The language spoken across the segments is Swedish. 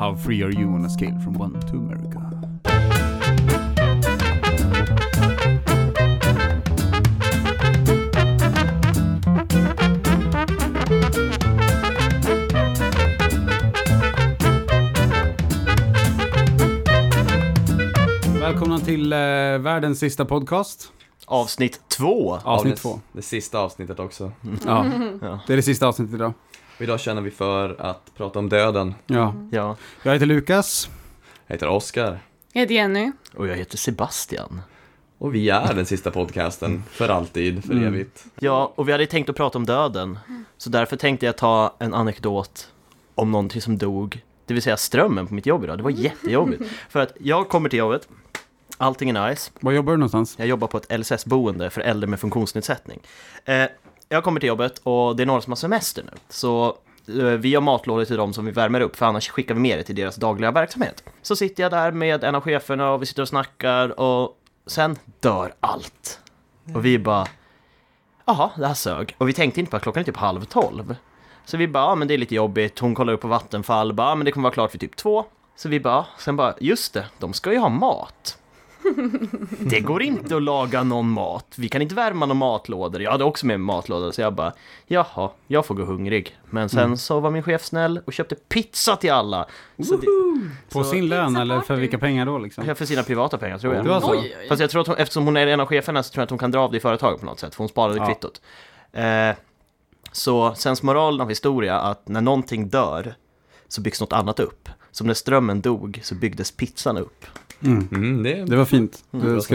How free are you on a scale from one to America? Välkomna till eh, världens sista podcast. Avsnitt två. Avsnitt det, två. Det sista avsnittet också. Ja, Ja. det är det sista avsnittet idag. Och idag känner vi för att prata om döden. Ja. ja. Jag heter Lukas. Jag heter Oskar. Jag heter Jenny. Och jag heter Sebastian. Och vi är den sista podcasten. För alltid, för Mm. evigt. Ja, och vi hade tänkt att prata om döden. Så därför tänkte jag ta en anekdot om någonting som dog. Det vill säga strömmen på mitt jobb idag. Det var jättejobbigt. För att jag kommer till jobbet. Allting är nice. Var jobbar du någonstans? Jag jobbar på ett LSS-boende för äldre med funktionsnedsättning. Eh, jag kommer till jobbet och det är några som har semester nu. Så eh, vi har matlådor till dem som vi värmer upp, för annars skickar vi med det till deras dagliga verksamhet. Så sitter jag där med en av cheferna och vi sitter och snackar och sen dör allt. Och vi bara, jaha, det här sög. Och vi tänkte inte på att klockan är typ halv tolv. Så vi bara, ja men det är lite jobbigt. Hon kollar upp på Vattenfall, bara, men det kommer vara klart vid typ två. Så vi bara, sen bara, just det, de ska ju ha mat. Det går inte att laga någon mat. Vi kan inte värma några matlådor. Jag hade också med mig matlådor, så jag bara, jaha, jag får gå hungrig. Men sen så var min chef snäll och köpte pizza till alla. Så det, På Så- sin lön eller för vilka pengar då liksom? för sina privata pengar tror jag. Det var så? Oj, oj, Fast jag tror att hon, eftersom hon är en av cheferna så tror jag att hon kan dra av det i företaget på något sätt, för hon sparade Ja. kvittot. Eh, så sensmoralen av historia att när någonting dör så byggs något annat upp. Som när strömmen dog så byggdes pizzan upp. Mm. Mm, det Det var fint. bra Du ska...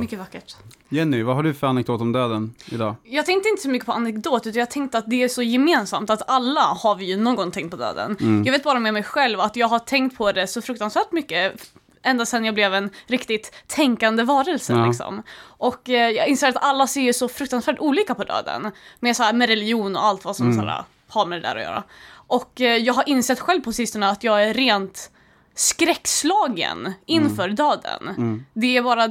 Mycket vackert. Jenny, vad har du för anekdot om döden idag? Jag tänkte inte så mycket på anekdot, utan jag tänkte att det är så gemensamt att alla har vi ju någon gång tänkt på döden. Jag vet bara med mig själv att jag har tänkt på det så fruktansvärt mycket ända sedan jag blev en riktigt tänkande varelse Ja. liksom. Och eh, jag inser att alla ser ju så fruktansvärt olika på döden. Med, så här, med religion och allt vad som så här, har med det där att göra. Och eh, jag har insett själv på sistone att jag är rent skräckslagen inför döden. Det är bara eh,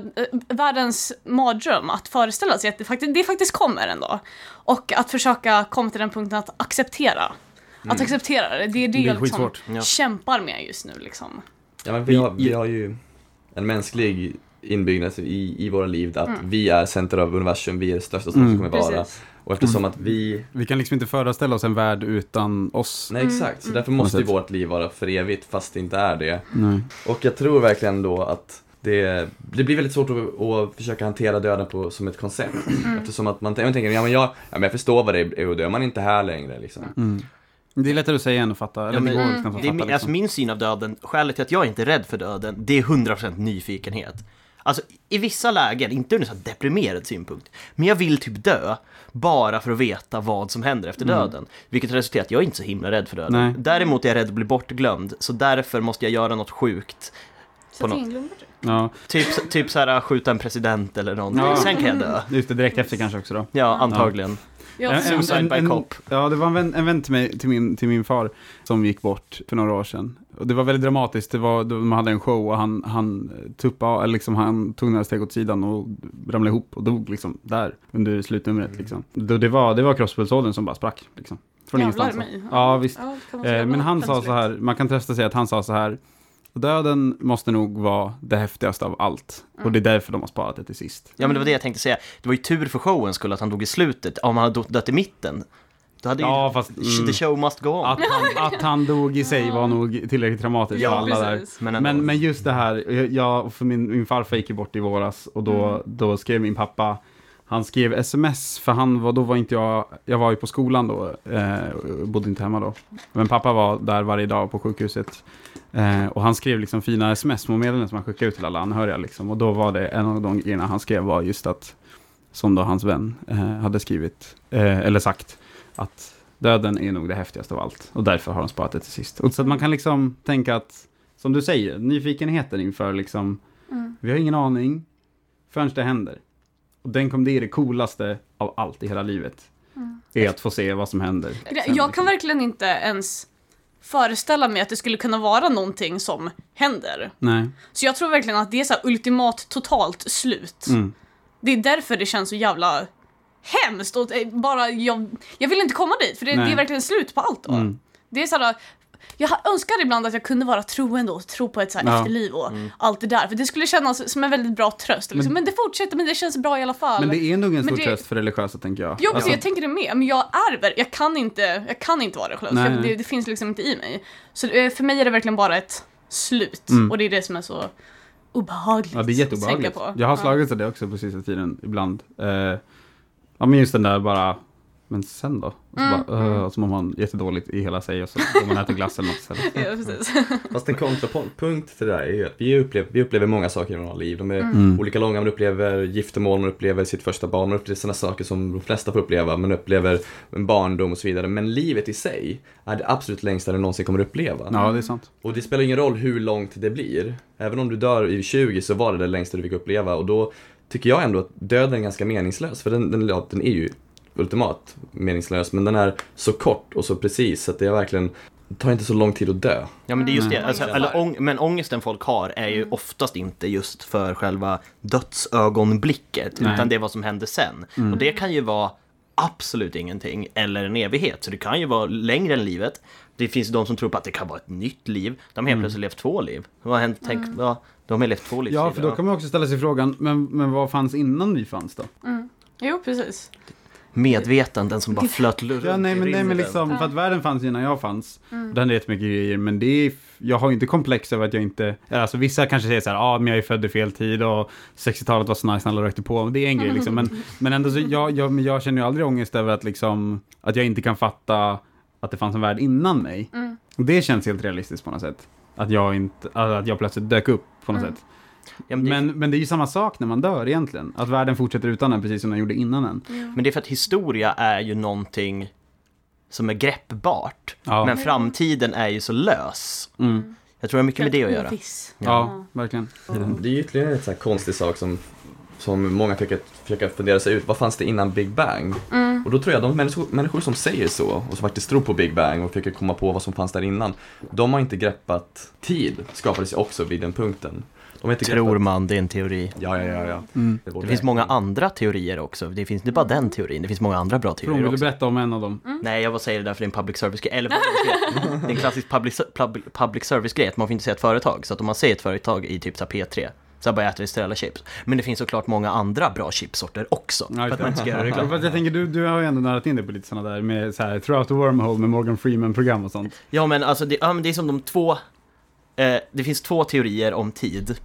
världens mardröm att föreställa sig att det faktiskt, det faktiskt kommer ändå. Och att försöka komma till den punkten att acceptera. Att acceptera det, det är det, Det är jag liksom. Ja. kämpar med just nu liksom. Ja, men vi, har, vi har ju en mänsklig inbyggnad i, i våra liv att vi är center av universum, vi är det största som Mm. kommer vara. Precis. Och eftersom att vi... Vi kan liksom inte föreställa oss en värld utan oss. Nej exakt, så därför På måste ju vårt liv vara för evigt fast det inte är det. Nej. Och jag tror verkligen då att det, det blir väldigt svårt att, att försöka hantera döden på, som ett koncept. Eftersom att man, man tänker, ja men, jag, ja men jag förstår vad det är att dö, man är inte här längre liksom. Mm. Det är lättare att säga än att fatta. Eller Ja, men- det går Mm. att Det är, fatta min- alltså liksom. min syn av döden, skälet till att jag inte är rädd för döden, det är 100% nyfikenhet. Alltså i vissa lägen, inte ur en deprimerad synpunkt, men jag vill typ dö bara för att veta vad som händer efter döden. Vilket resulterar i att jag är inte så himla rädd för döden. Nej. Däremot är jag rädd att bli bortglömd, så därför måste jag göra något sjukt. Så något- det. Ja, Typ, typ så här skjuta en president eller någonting, Ja. sen kan jag dö. just det, direkt efter kanske också då. Ja, antagligen. Ja, En- en- en- cop. Ja, det var en vän, en vän till, mig, till, min, till min far som gick bort för några år sedan. Och det var väldigt dramatiskt. Det var, de hade en show och han, han tuppade, eller liksom, han tog några steg åt sidan och ramlade ihop och dog liksom där under slutnumret. Liksom. Det, det var, det var crosspulsådern som bara sprack. Liksom. Från Jävlar ingenstans. mig. Ja, visst. Ja, Eh, men han sa så här, man kan trösta sig att han sa så här, döden måste nog vara det häftigaste av allt. Och det är därför de har sparat det till sist. Ja men det var det jag tänkte säga. Det var ju tur för showen skulle att han dog i slutet. Om han hade dött i mitten. Hade Ja, ju fast, mm. the show must go on. Att han, att han dog i sig var nog tillräckligt traumatiskt Ja, för alla där. Men. Men, men just det här, jag, för min, min farfar gick ju bort i våras och då, Mm. då skrev min pappa, han skrev sms, för han var, då var inte jag, jag var ju på skolan då, eh, bodde inte hemma då. Men pappa var där varje dag på sjukhuset. Eh, och han skrev liksom fina sms-meddelanden som han skickade ut till alla anhöriga liksom. Och då var det, en av de grejerna han skrev var just att, som då hans vän eh, hade skrivit, eh, eller sagt, att döden är nog det häftigaste av allt. Och därför har de sparat det till sist. Och så att man kan liksom tänka att, som du säger, nyfikenheten inför liksom, Mm. vi har ingen aning förrän det händer. Och den kom, det är det coolaste av allt i hela livet. Mm. Är att få se vad som händer. Sen, Jag kan verkligen inte ens föreställa mig att det skulle kunna vara någonting som händer. Nej. Så jag tror verkligen att det är så här ultimat totalt slut. Mm. Det är därför det känns så jävla hemskt och eh, bara jag, jag vill inte komma dit för det, det är verkligen slut på allt då. Mm. Det är såhär, jag önskar ibland att jag kunde vara troende och tro på ett så Ja. efterliv och allt det där. För det skulle kännas som en väldigt bra tröst. Liksom. Men, det fortsätter, men det känns bra i alla fall. Men det är nog en Men stor det- tröst för religiösa, tänker jag. Jo, Alltså, jag tänker det med. Men jag är ver- jag kan inte, jag kan inte vara religiös. Nej, Jag-. Det, det finns liksom inte i mig. Så eh, för mig är det verkligen bara ett slut. Mm. Och det är det som är så obehagligt. Ja, det är att jätteobehagligt. tänka på. Jag har slagits av det också på sista tiden, ibland. Eh, ja, men just den där bara, men sen då? Och så Mm, bara, mm. uh, och så mår man jättedåligt i hela sig och så går man och äter glass eller något istället. Ja, precis. Fast en kontrapunkt till det där är ju att vi upplever, vi upplever många saker i våra liv. De är Mm. olika långa, man upplever giftermål, man upplever sitt första barn, man upplever sådana saker som de flesta får uppleva. Man upplever en barndom och så vidare. Men livet i sig är det absolut längsta du någonsin kommer uppleva. Ja, det är sant. Och det spelar ingen roll hur långt det blir. Även om du dör i 20 så var det det längsta du fick uppleva och då tycker jag ändå att döden är ganska meningslös. För den, den, ja, den är ju ultimat meningslös men den är så kort och så precis så att det är verkligen det tar inte så lång tid att dö. Ja men det är just det, alltså, eller, ång men ångesten folk har är ju oftast inte just för själva dödsögonblicket Nej. utan det är vad som händer sen. Och det kan ju vara absolut ingenting eller en evighet, så det kan ju vara längre än livet. Det finns de som tror på att det kan vara ett nytt liv, de har helt plötsligt levt två liv. Vad har hänt? Tänk, ja, de levt två liv. Ja, för då kan man också ställa sig frågan, men, men vad fanns innan vi fanns då? Jo, precis. Medvetanden som bara flöt runt Ja, nej, i men, nej, men liksom, för att världen fanns innan jag fanns. Mm. Det hände jättemycket grejer, men det är, jag har ju inte komplex över att jag inte, alltså vissa kanske säger så här, ja, ah, men jag är född i fel tid och 60-talet var så nice när alla rökte på, det är en grej liksom, men, men ändå så, jag, jag, men jag känner ju aldrig ångest över att liksom, att jag inte kan fatta att det fanns en värld innan mig. Mm. Det känns helt realistiskt på något sätt. Att jag inte, att jag plötsligt dök upp på något Mm. sätt. Ja, men, det, Men, men det är ju samma sak när man dör egentligen. Att världen fortsätter utan en precis som den gjorde innan en. men det är för att historia är ju någonting som är greppbart. Ja. Men framtiden är ju så lös. Mm. Jag tror det har mycket med det att göra. Oviss. Ja, verkligen. Det är ju ytterligare en sån här konstig sak som, som många försöker, försöker fundera sig ut. Vad fanns det innan Big Bang? Och då tror jag de människor, människor som säger så och som faktiskt tror på Big Bang och försöker komma på vad som fanns där innan. De har inte greppat tid, skapades ju också vid den punkten. De Tror greppat... man, det är en teori. Ja, ja, ja. ja. Mm. Det, Det finns många andra teorier också. Det finns inte bara den teorin, det finns många andra bra teorier vill du berätta om en av dem? Nej, jag bara säger det där för det är en public service-grej. Eller Det är en klassisk public, public, public service-grej, att man får inte säga ett företag. Så att om man säger ett företag i typ så här P3, så här bara äter Estrella chips. Men det finns såklart många andra bra chipsorter också. Ja, för att man inte ska göra reklam. fast jag tänker, du, du har ju ändå närat in dig på lite sådana där med så här, Throughout the Wormhole med Morgan Freeman-program och sånt. Ja, men alltså det, ja, men det är som de två... Eh, det finns två teorier om tid.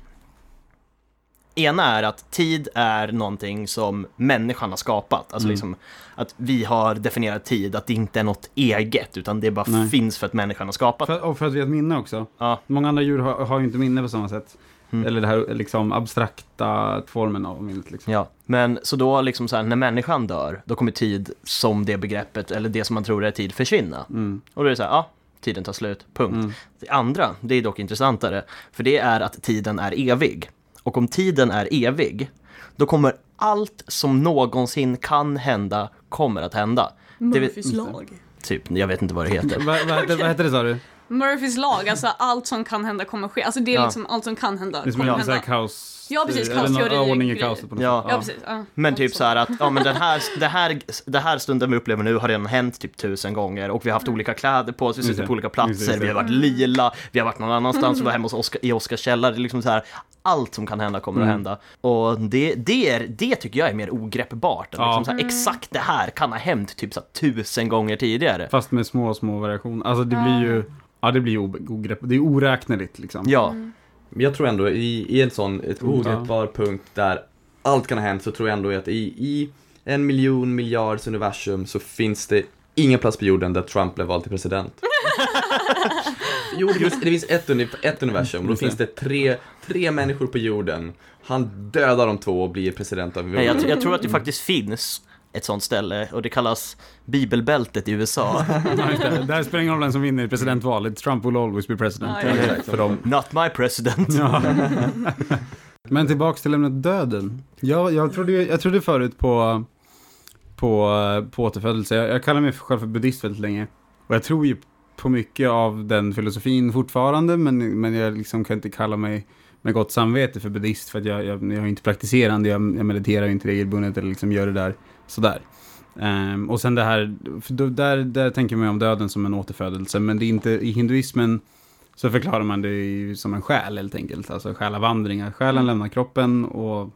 Ena är att tid är någonting som människan har skapat. Alltså Mm. liksom att vi har definierat tid, att det inte är något eget, utan det bara Nej. finns för att människan har skapat. För, och för att vi har ett minne också. Ja. Många andra djur har, har ju inte minne på samma sätt. Mm. Eller det här liksom abstrakta formen av minnet liksom. Ja, men så då liksom så här, när människan dör, då kommer tid som det begreppet, eller det som man tror är tid, försvinna. Mm. Och då är det så här, ja, tiden tar slut, punkt. Mm. Det andra, det är dock intressantare, för det är att tiden är evig. Och om tiden är evig, då kommer allt som någonsin kan hända, kommer att hända. Murphys lag. Typ, jag vet inte vad det heter. Vad, vad, vad hette det sa du? Murphys lag, alltså allt som kan hända kommer ske. Alltså det är Ja. liksom allt som kan hända Det är som kommer en sån här hända. kaos... Ja, precis, eller någon kaosteori- Ordning i grejer. kaoset på något Ja. sätt. Ja, precis. Ja. Men typ så. här att, ja men den här, det här, det här stunden vi upplever nu har redan hänt typ tusen gånger och vi har haft olika kläder på oss, vi sitter det. på olika Just det, platser, just vi har varit lila, vi har varit någon annanstans, vi var hemma hos Oscar, i Oskars källare, det är liksom så här, allt som kan hända kommer Mm. att hända. Och det, det, är, det tycker jag är mer ogreppbart, Ja. liksom så här, exakt det här kan ha hänt typ så här, tusen gånger tidigare. Fast med små, små variationer. Alltså det blir ju... Ja, det blir ogrepp. Det är oräkneligt liksom. Ja, Men jag tror ändå i, i en sån, ett Mm, ogreppbar punkt där allt kan ha hänt så tror jag ändå att i, i en miljon miljards universum så finns det ingen plats på jorden där Trump blev vald till president. jo, det finns, det finns ett, uni, ett universum och då det. finns det tre, tre människor på jorden. Han dödar de två och blir president av Nej, jag, jorden. jag tror att det faktiskt finns ett sånt ställe och det kallas bibelbältet i USA. Just det. Här spelar ingen roll vem som vinner i presidentvalet. Trump will always be president. Ja, ja. För dem. Not my president. Ja. Men tillbaks till ämnet döden. Jag, jag, trodde, jag trodde förut på, på, på återfödelse. Jag, jag kallar mig själv för buddhist väldigt länge. Och jag tror ju på mycket av den filosofin fortfarande, men, men jag liksom kan inte kalla mig med gott samvete för buddhist, för att jag, jag, jag är inte praktiserande, jag, jag mediterar inte regelbundet eller liksom gör det där sådär. Um, och sen det här, för då, där, där tänker man ju om döden som en återfödelse, men det är inte, i hinduismen så förklarar man det ju som en själ helt enkelt, alltså själavandringar. Själen lämnar kroppen och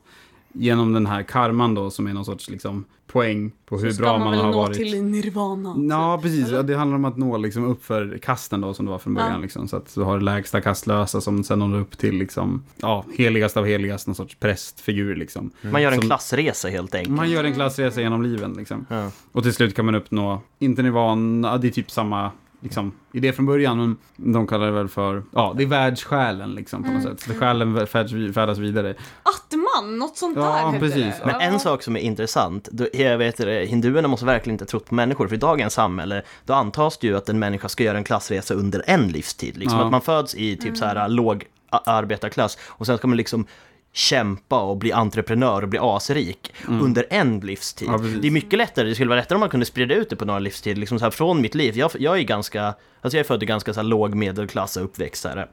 genom den här karman då, som är någon sorts liksom, poäng på hur så bra ska man, väl har nå varit. till nirvana. Ja, precis. Eller? Ja, det handlar om att nå liksom upp för kasten då, som det var från början. Ja. Liksom, så att du har lägsta kastlösa som sen når upp till liksom, ja, heligast av heligast, någon sorts prästfigur. Liksom. Man gör en Som- klassresa helt enkelt. Man gör en klassresa genom liven. Liksom. Ja. Och till slut kan man uppnå, inte nirvana, det är typ samma liksom, idé från början, men de kallar det väl för, ja, det är världssjälen liksom på något Mm. sätt. Så själen färdas, färdas vidare. Atman, något sånt Ja, där heter precis. det. Men en sak som är intressant, då, jag vet det, hinduerna måste verkligen inte trott på människor, för i dagens samhälle, då antas det ju att en människa ska göra en klassresa under en livstid. Liksom Ja. att man föds i typ så här låg arbetarklass och sen ska man liksom kämpa och bli entreprenör och bli asrik under en livstid. Ja, det är mycket lättare, det skulle vara lättare om man kunde sprida ut det på några livstid, liksom så här från mitt liv. Jag, jag är ganska, alltså jag är född i ganska så här låg medelklass och uppväxt så här,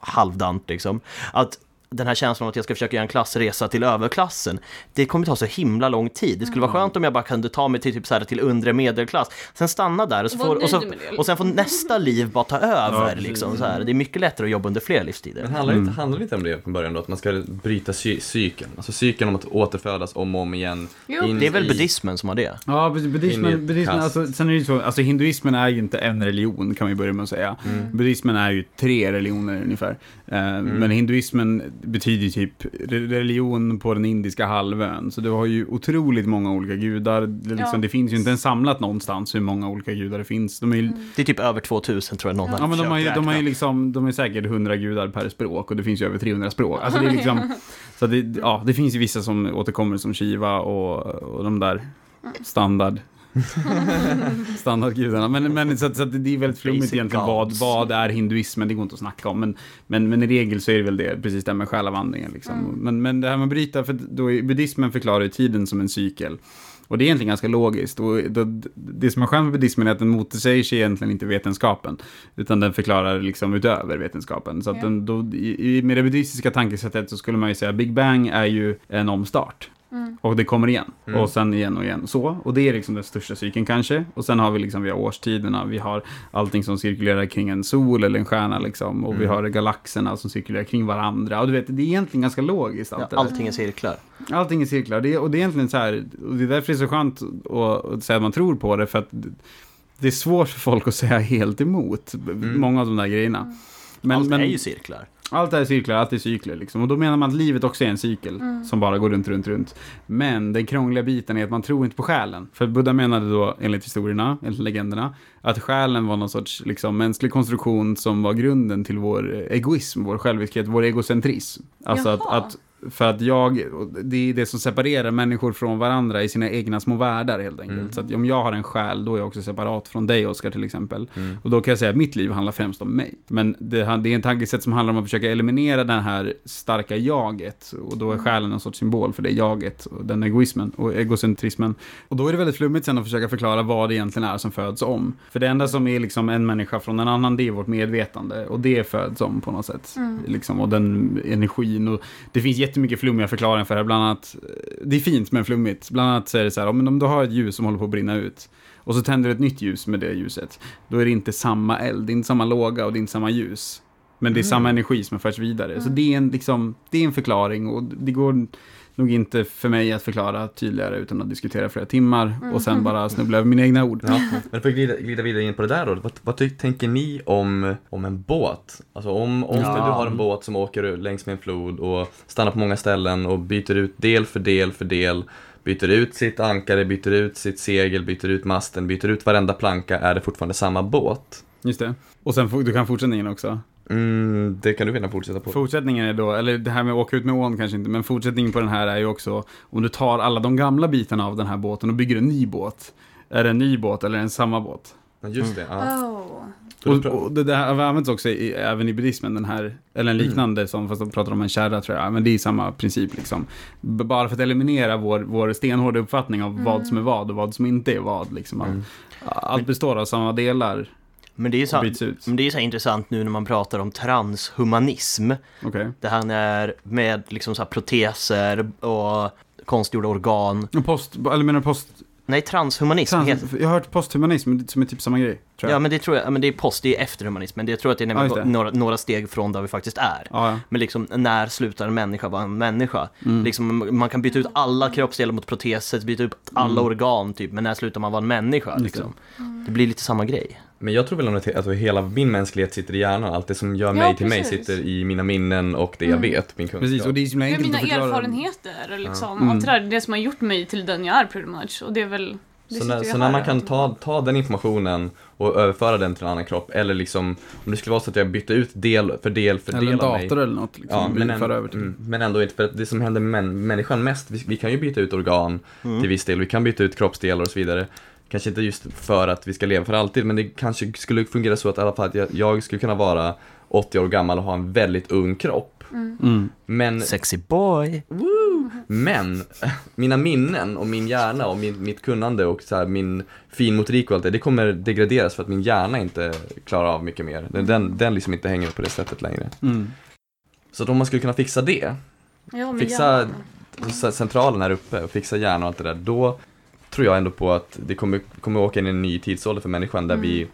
halvdant liksom. Att den här känslan av att jag ska försöka göra en klassresa till överklassen, det kommer ta så himla lång tid. Det skulle vara skönt om jag bara kunde ta mig till, typ så här, till undre medelklass, sen stanna där och, så får, och, så, det. och sen får nästa liv bara ta Ja, över. precis. liksom, så här. Det är mycket lättare att jobba under fler livstider. Men handlar, inte, Mm. handlar det inte om det från början då? Att man ska bryta cy- cykeln? Alltså cykeln om att återfödas om och om igen. Jo. Det är väl i- buddhismen som har det? Ja, buddhismen, buddhismen alltså, sen är det ju så, alltså hinduismen är ju inte en religion kan vi börja med att säga. Buddhismen är ju tre religioner ungefär. Eh, Men hinduismen betyder ju typ re- religion på den indiska halvön. Så du har ju otroligt många olika gudar. Det, liksom, Ja. det finns ju inte ens samlat någonstans hur många olika gudar det finns. De är ju, Det är typ över 2000 tror jag någon Ja men de har ju, de har ju liksom, de är säkert 100 gudar per språk och det finns ju över 300 språk. Alltså det är liksom, så det, ja, det finns ju vissa som återkommer som Shiva och, och de där standard standardgudarna. Men, men så, att, så att det är väldigt flummigt Basic egentligen vad, vad är hinduismen, det går inte att snacka om. Men, men, men i regel så är det väl det, precis det här med själavandringen. Liksom. Men, men det här med att bryta, för då är, buddhismen förklarar ju tiden som en cykel. Och det är egentligen ganska logiskt. Och det som är skönt med buddhismen är att den motsäger sig egentligen inte vetenskapen. Utan den förklarar liksom utöver vetenskapen. Så att den, då, i, i- med det buddhistiska tankesättet så skulle man ju säga Big Bang är ju en omstart. Mm. Och det kommer igen. Mm. Och sen igen och igen. Så. Och det är liksom den största cykeln kanske. Och sen har vi liksom, vi har årstiderna, vi har allting som cirkulerar kring en sol eller en stjärna liksom. Och vi Mm. har galaxerna som cirkulerar kring varandra. Och du vet, det är egentligen ganska logiskt allt Ja, allting är cirklar. Allting är cirklar. Det är, och det är egentligen så här, och det är därför det är så skönt att, säga att man tror på det, för att det är svårt för folk att säga helt emot Mm. många av de där grejerna. Men, Allt men är ju cirklar. allt är cirklar, allt är cykler liksom. Och då menar man att livet också är en cykel Mm. som bara går runt, runt, runt. Men den krångliga biten är att man tror inte på själen. För Buddha menade då, enligt historierna, enligt legenderna, att själen var någon sorts liksom, mänsklig konstruktion som var grunden till vår eh, egoism, vår själviskhet, vår egocentrism. Alltså att, att för att jag, det är det som separerar människor från varandra i sina egna små världar helt enkelt. Mm. Så att om jag har en själ, då är jag också separat från dig Oskar till exempel. Mm. Och då kan jag säga att mitt liv handlar främst om mig. Men det, det är en tankesätt som handlar om att försöka eliminera det här starka jaget. Och då är själen en sorts symbol för det jaget, och den egoismen och egocentrismen. Och då är det väldigt flummigt sen att försöka förklara vad det egentligen är som föds om. För det enda som är liksom en människa från en annan, det är vårt medvetande. Och det föds om på något sätt. Mm. Liksom, och den energin. Och det finns jättemycket flummiga förklaringar för det här. Bland annat, eh, det är fint men flummigt. Bland annat så är det så här, om, om du har ett ljus som håller på att brinna ut. Och så tänder du ett nytt ljus med det ljuset. Då är det inte samma eld, det är inte samma låga och det är inte samma ljus. Men det är Mm. samma energi som förs vidare. Så det är, en, liksom, det är en förklaring och det går nog inte för mig att förklara tydligare utan att diskutera flera timmar och sen bara snubbla över mina egna ord. Ja, men för att glida, glida vidare in på det där då, vad, vad ty, tänker ni om, om en båt? Alltså om, om Ja. du har en båt som åker längs med en flod och stannar på många ställen och byter ut del för del för del, byter ut sitt ankare, byter ut sitt segel, byter ut masten, byter ut varenda planka, är det fortfarande samma båt? Just det. Och sen du kan fortsättningen också. Mm, det kan du gärna fortsätta på. Fortsättningen är då, eller det här med att åka ut med ån kanske inte, men fortsättningen på den här är ju också om du tar alla de gamla bitarna av den här båten och bygger en ny båt. Är det en ny båt eller en samma båt? Ja, just det, ja. Oh. Och, och det där används också i, även i buddhismen, den här, eller en liknande som, fast de pratar om en kärra tror jag, men det är samma princip liksom. B- Bara för att eliminera vår, vår stenhårda uppfattning av vad som är vad och vad som inte är vad liksom. Att Mm. Allt består av samma delar Men det är ju så, men det är så här intressant nu när man pratar om transhumanism. Okej. Det här är med liksom så här proteser och konstgjorda organ. Post, eller menar post, Nej, transhumanism Trans, heter... jag har hört posthumanism som är typ samma grej. Tror jag. Ja, men det tror jag, ja, men det är post, det är efter humanism, men det, jag tror att det är när just går det. några, några steg från där vi faktiskt är. ja, ja. Men liksom, när slutar en människa vara en människa? Mm. Liksom, man kan byta ut alla kroppsdelar mot proteser, byta ut alla Mm. organ typ, men när slutar man vara en människa? Liksom? Det blir lite samma grej. Men jag tror väl att att hela min mänsklighet sitter i hjärnan. Allt det som gör Ja, mig till mig sitter i mina minnen och det jag vet, min kunskap. Precis, och det är så enkelt mina att förklara. erfarenheter liksom. Mm. Allt det där, det som har gjort mig till den jag är pretty much. Och det är väl... Det Så när, så när man kan ta, ta den informationen och överföra den till en annan kropp, eller liksom om det skulle vara så att jag bytte ut del för del för Eller en del av mig. dator eller något. Liksom, Ja, men, för över en, till. mm, men ändå inte, för att det som händer med män, människan mest, vi, vi kan ju byta ut organ till viss del, vi kan byta ut kroppsdelar och så vidare. Kanske inte just för att vi ska leva för alltid, men det kanske skulle fungera så att i alla fall att jag, jag skulle kunna vara 80 år gammal och ha en väldigt ung kropp. Mm. Men, Sexy boy! men mina minnen och min hjärna och min, mitt kunnande och så här, min finmotorik och allt det, det kommer degraderas för att min hjärna inte klarar av mycket mer. Den, den, den liksom inte hänger på det sättet längre. Mm. Så att om man skulle kunna fixa det, Ja, fixa gärna. c- centralen här uppe och fixa hjärnan och allt det där, då tror jag ändå på att det kommer, kommer åka in i en ny tidsålder för människan där vi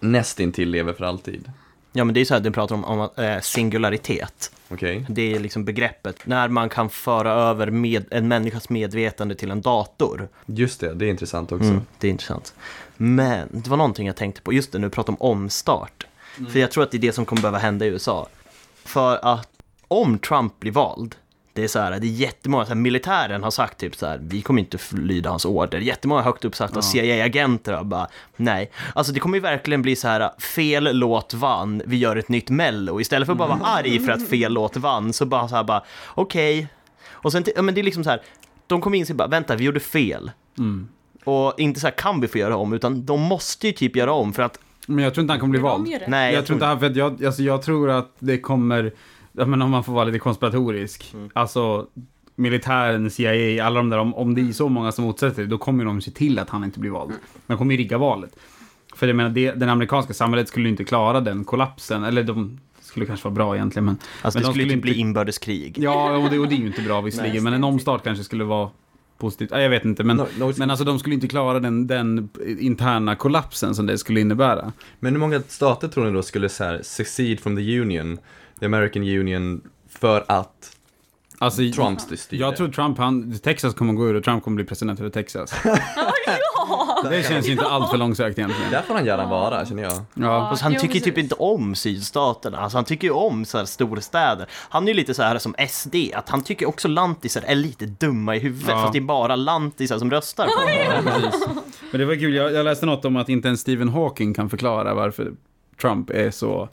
nästintill lever för alltid. Ja, men det är så här, du pratar om, om eh, singularitet. Okej? Det är liksom begreppet, när man kan föra över med, en människas medvetande till en dator. Just det, det är intressant också. Mm, det är intressant. Men det var någonting jag tänkte på, just det, nu pratar om omstart. För jag tror att det är det som kommer behöva hända i USA. För att om Trump blir vald, det är så här, det är jättemånga, så här, militären har sagt typ så här, vi kommer inte lyda hans order. Jättemånga högt uppsatta Ja. CIA-agenter har bara, nej. Alltså det kommer ju verkligen bli så här, fel låt vann, vi gör ett nytt mello. Istället för att bara vara arg för att fel låt vann, så bara så här bara, okej. Och sen, ja men det är liksom så här, de kommer in och bara, vänta, vi gjorde fel. Mm. Och inte så här, kan vi få göra om, utan de måste ju typ göra om för att, Men jag tror inte han kommer bli vald. nej, jag, tror inte han, för jag, alltså jag tror att det kommer, ja, men om man får vara lite konspiratorisk, Mm. alltså militären, CIA, alla de där, om, om det är så många som motsätter sig, då kommer de se till att han inte blir vald. De kommer ju rigga valet. För jag menar, det, den amerikanska samhället skulle ju inte klara den kollapsen, eller de skulle kanske vara bra egentligen, men... alltså men det de skulle skulle typ bli inte- inbördeskrig. Ja, och det, och det är ju inte bra visserligen, men en omstart kanske skulle vara positivt. Ja, jag vet inte, men, No- no- men alltså de skulle inte klara den, den interna kollapsen som det skulle innebära. Men hur många stater tror ni då skulle så här, secede from the Union, the American Union, för att Alltså, Trump styr Jag tror Trump, han, Texas kommer gå ur och Trump kommer bli president över Texas. ja! Det känns ju inte allt för långsökt egentligen. Där får han gärna vara, känner jag. Ja. Fast han tycker typ inte om sydstaterna, alltså han tycker ju om så här storstäder. Han är ju lite så här som SD, att han tycker också lantisar är lite dumma i huvudet, Ja. fast det är bara lantisar som röstar på honom. Precis. Men det var kul, jag, jag läste något om att inte ens Stephen Hawking kan förklara varför Trump är så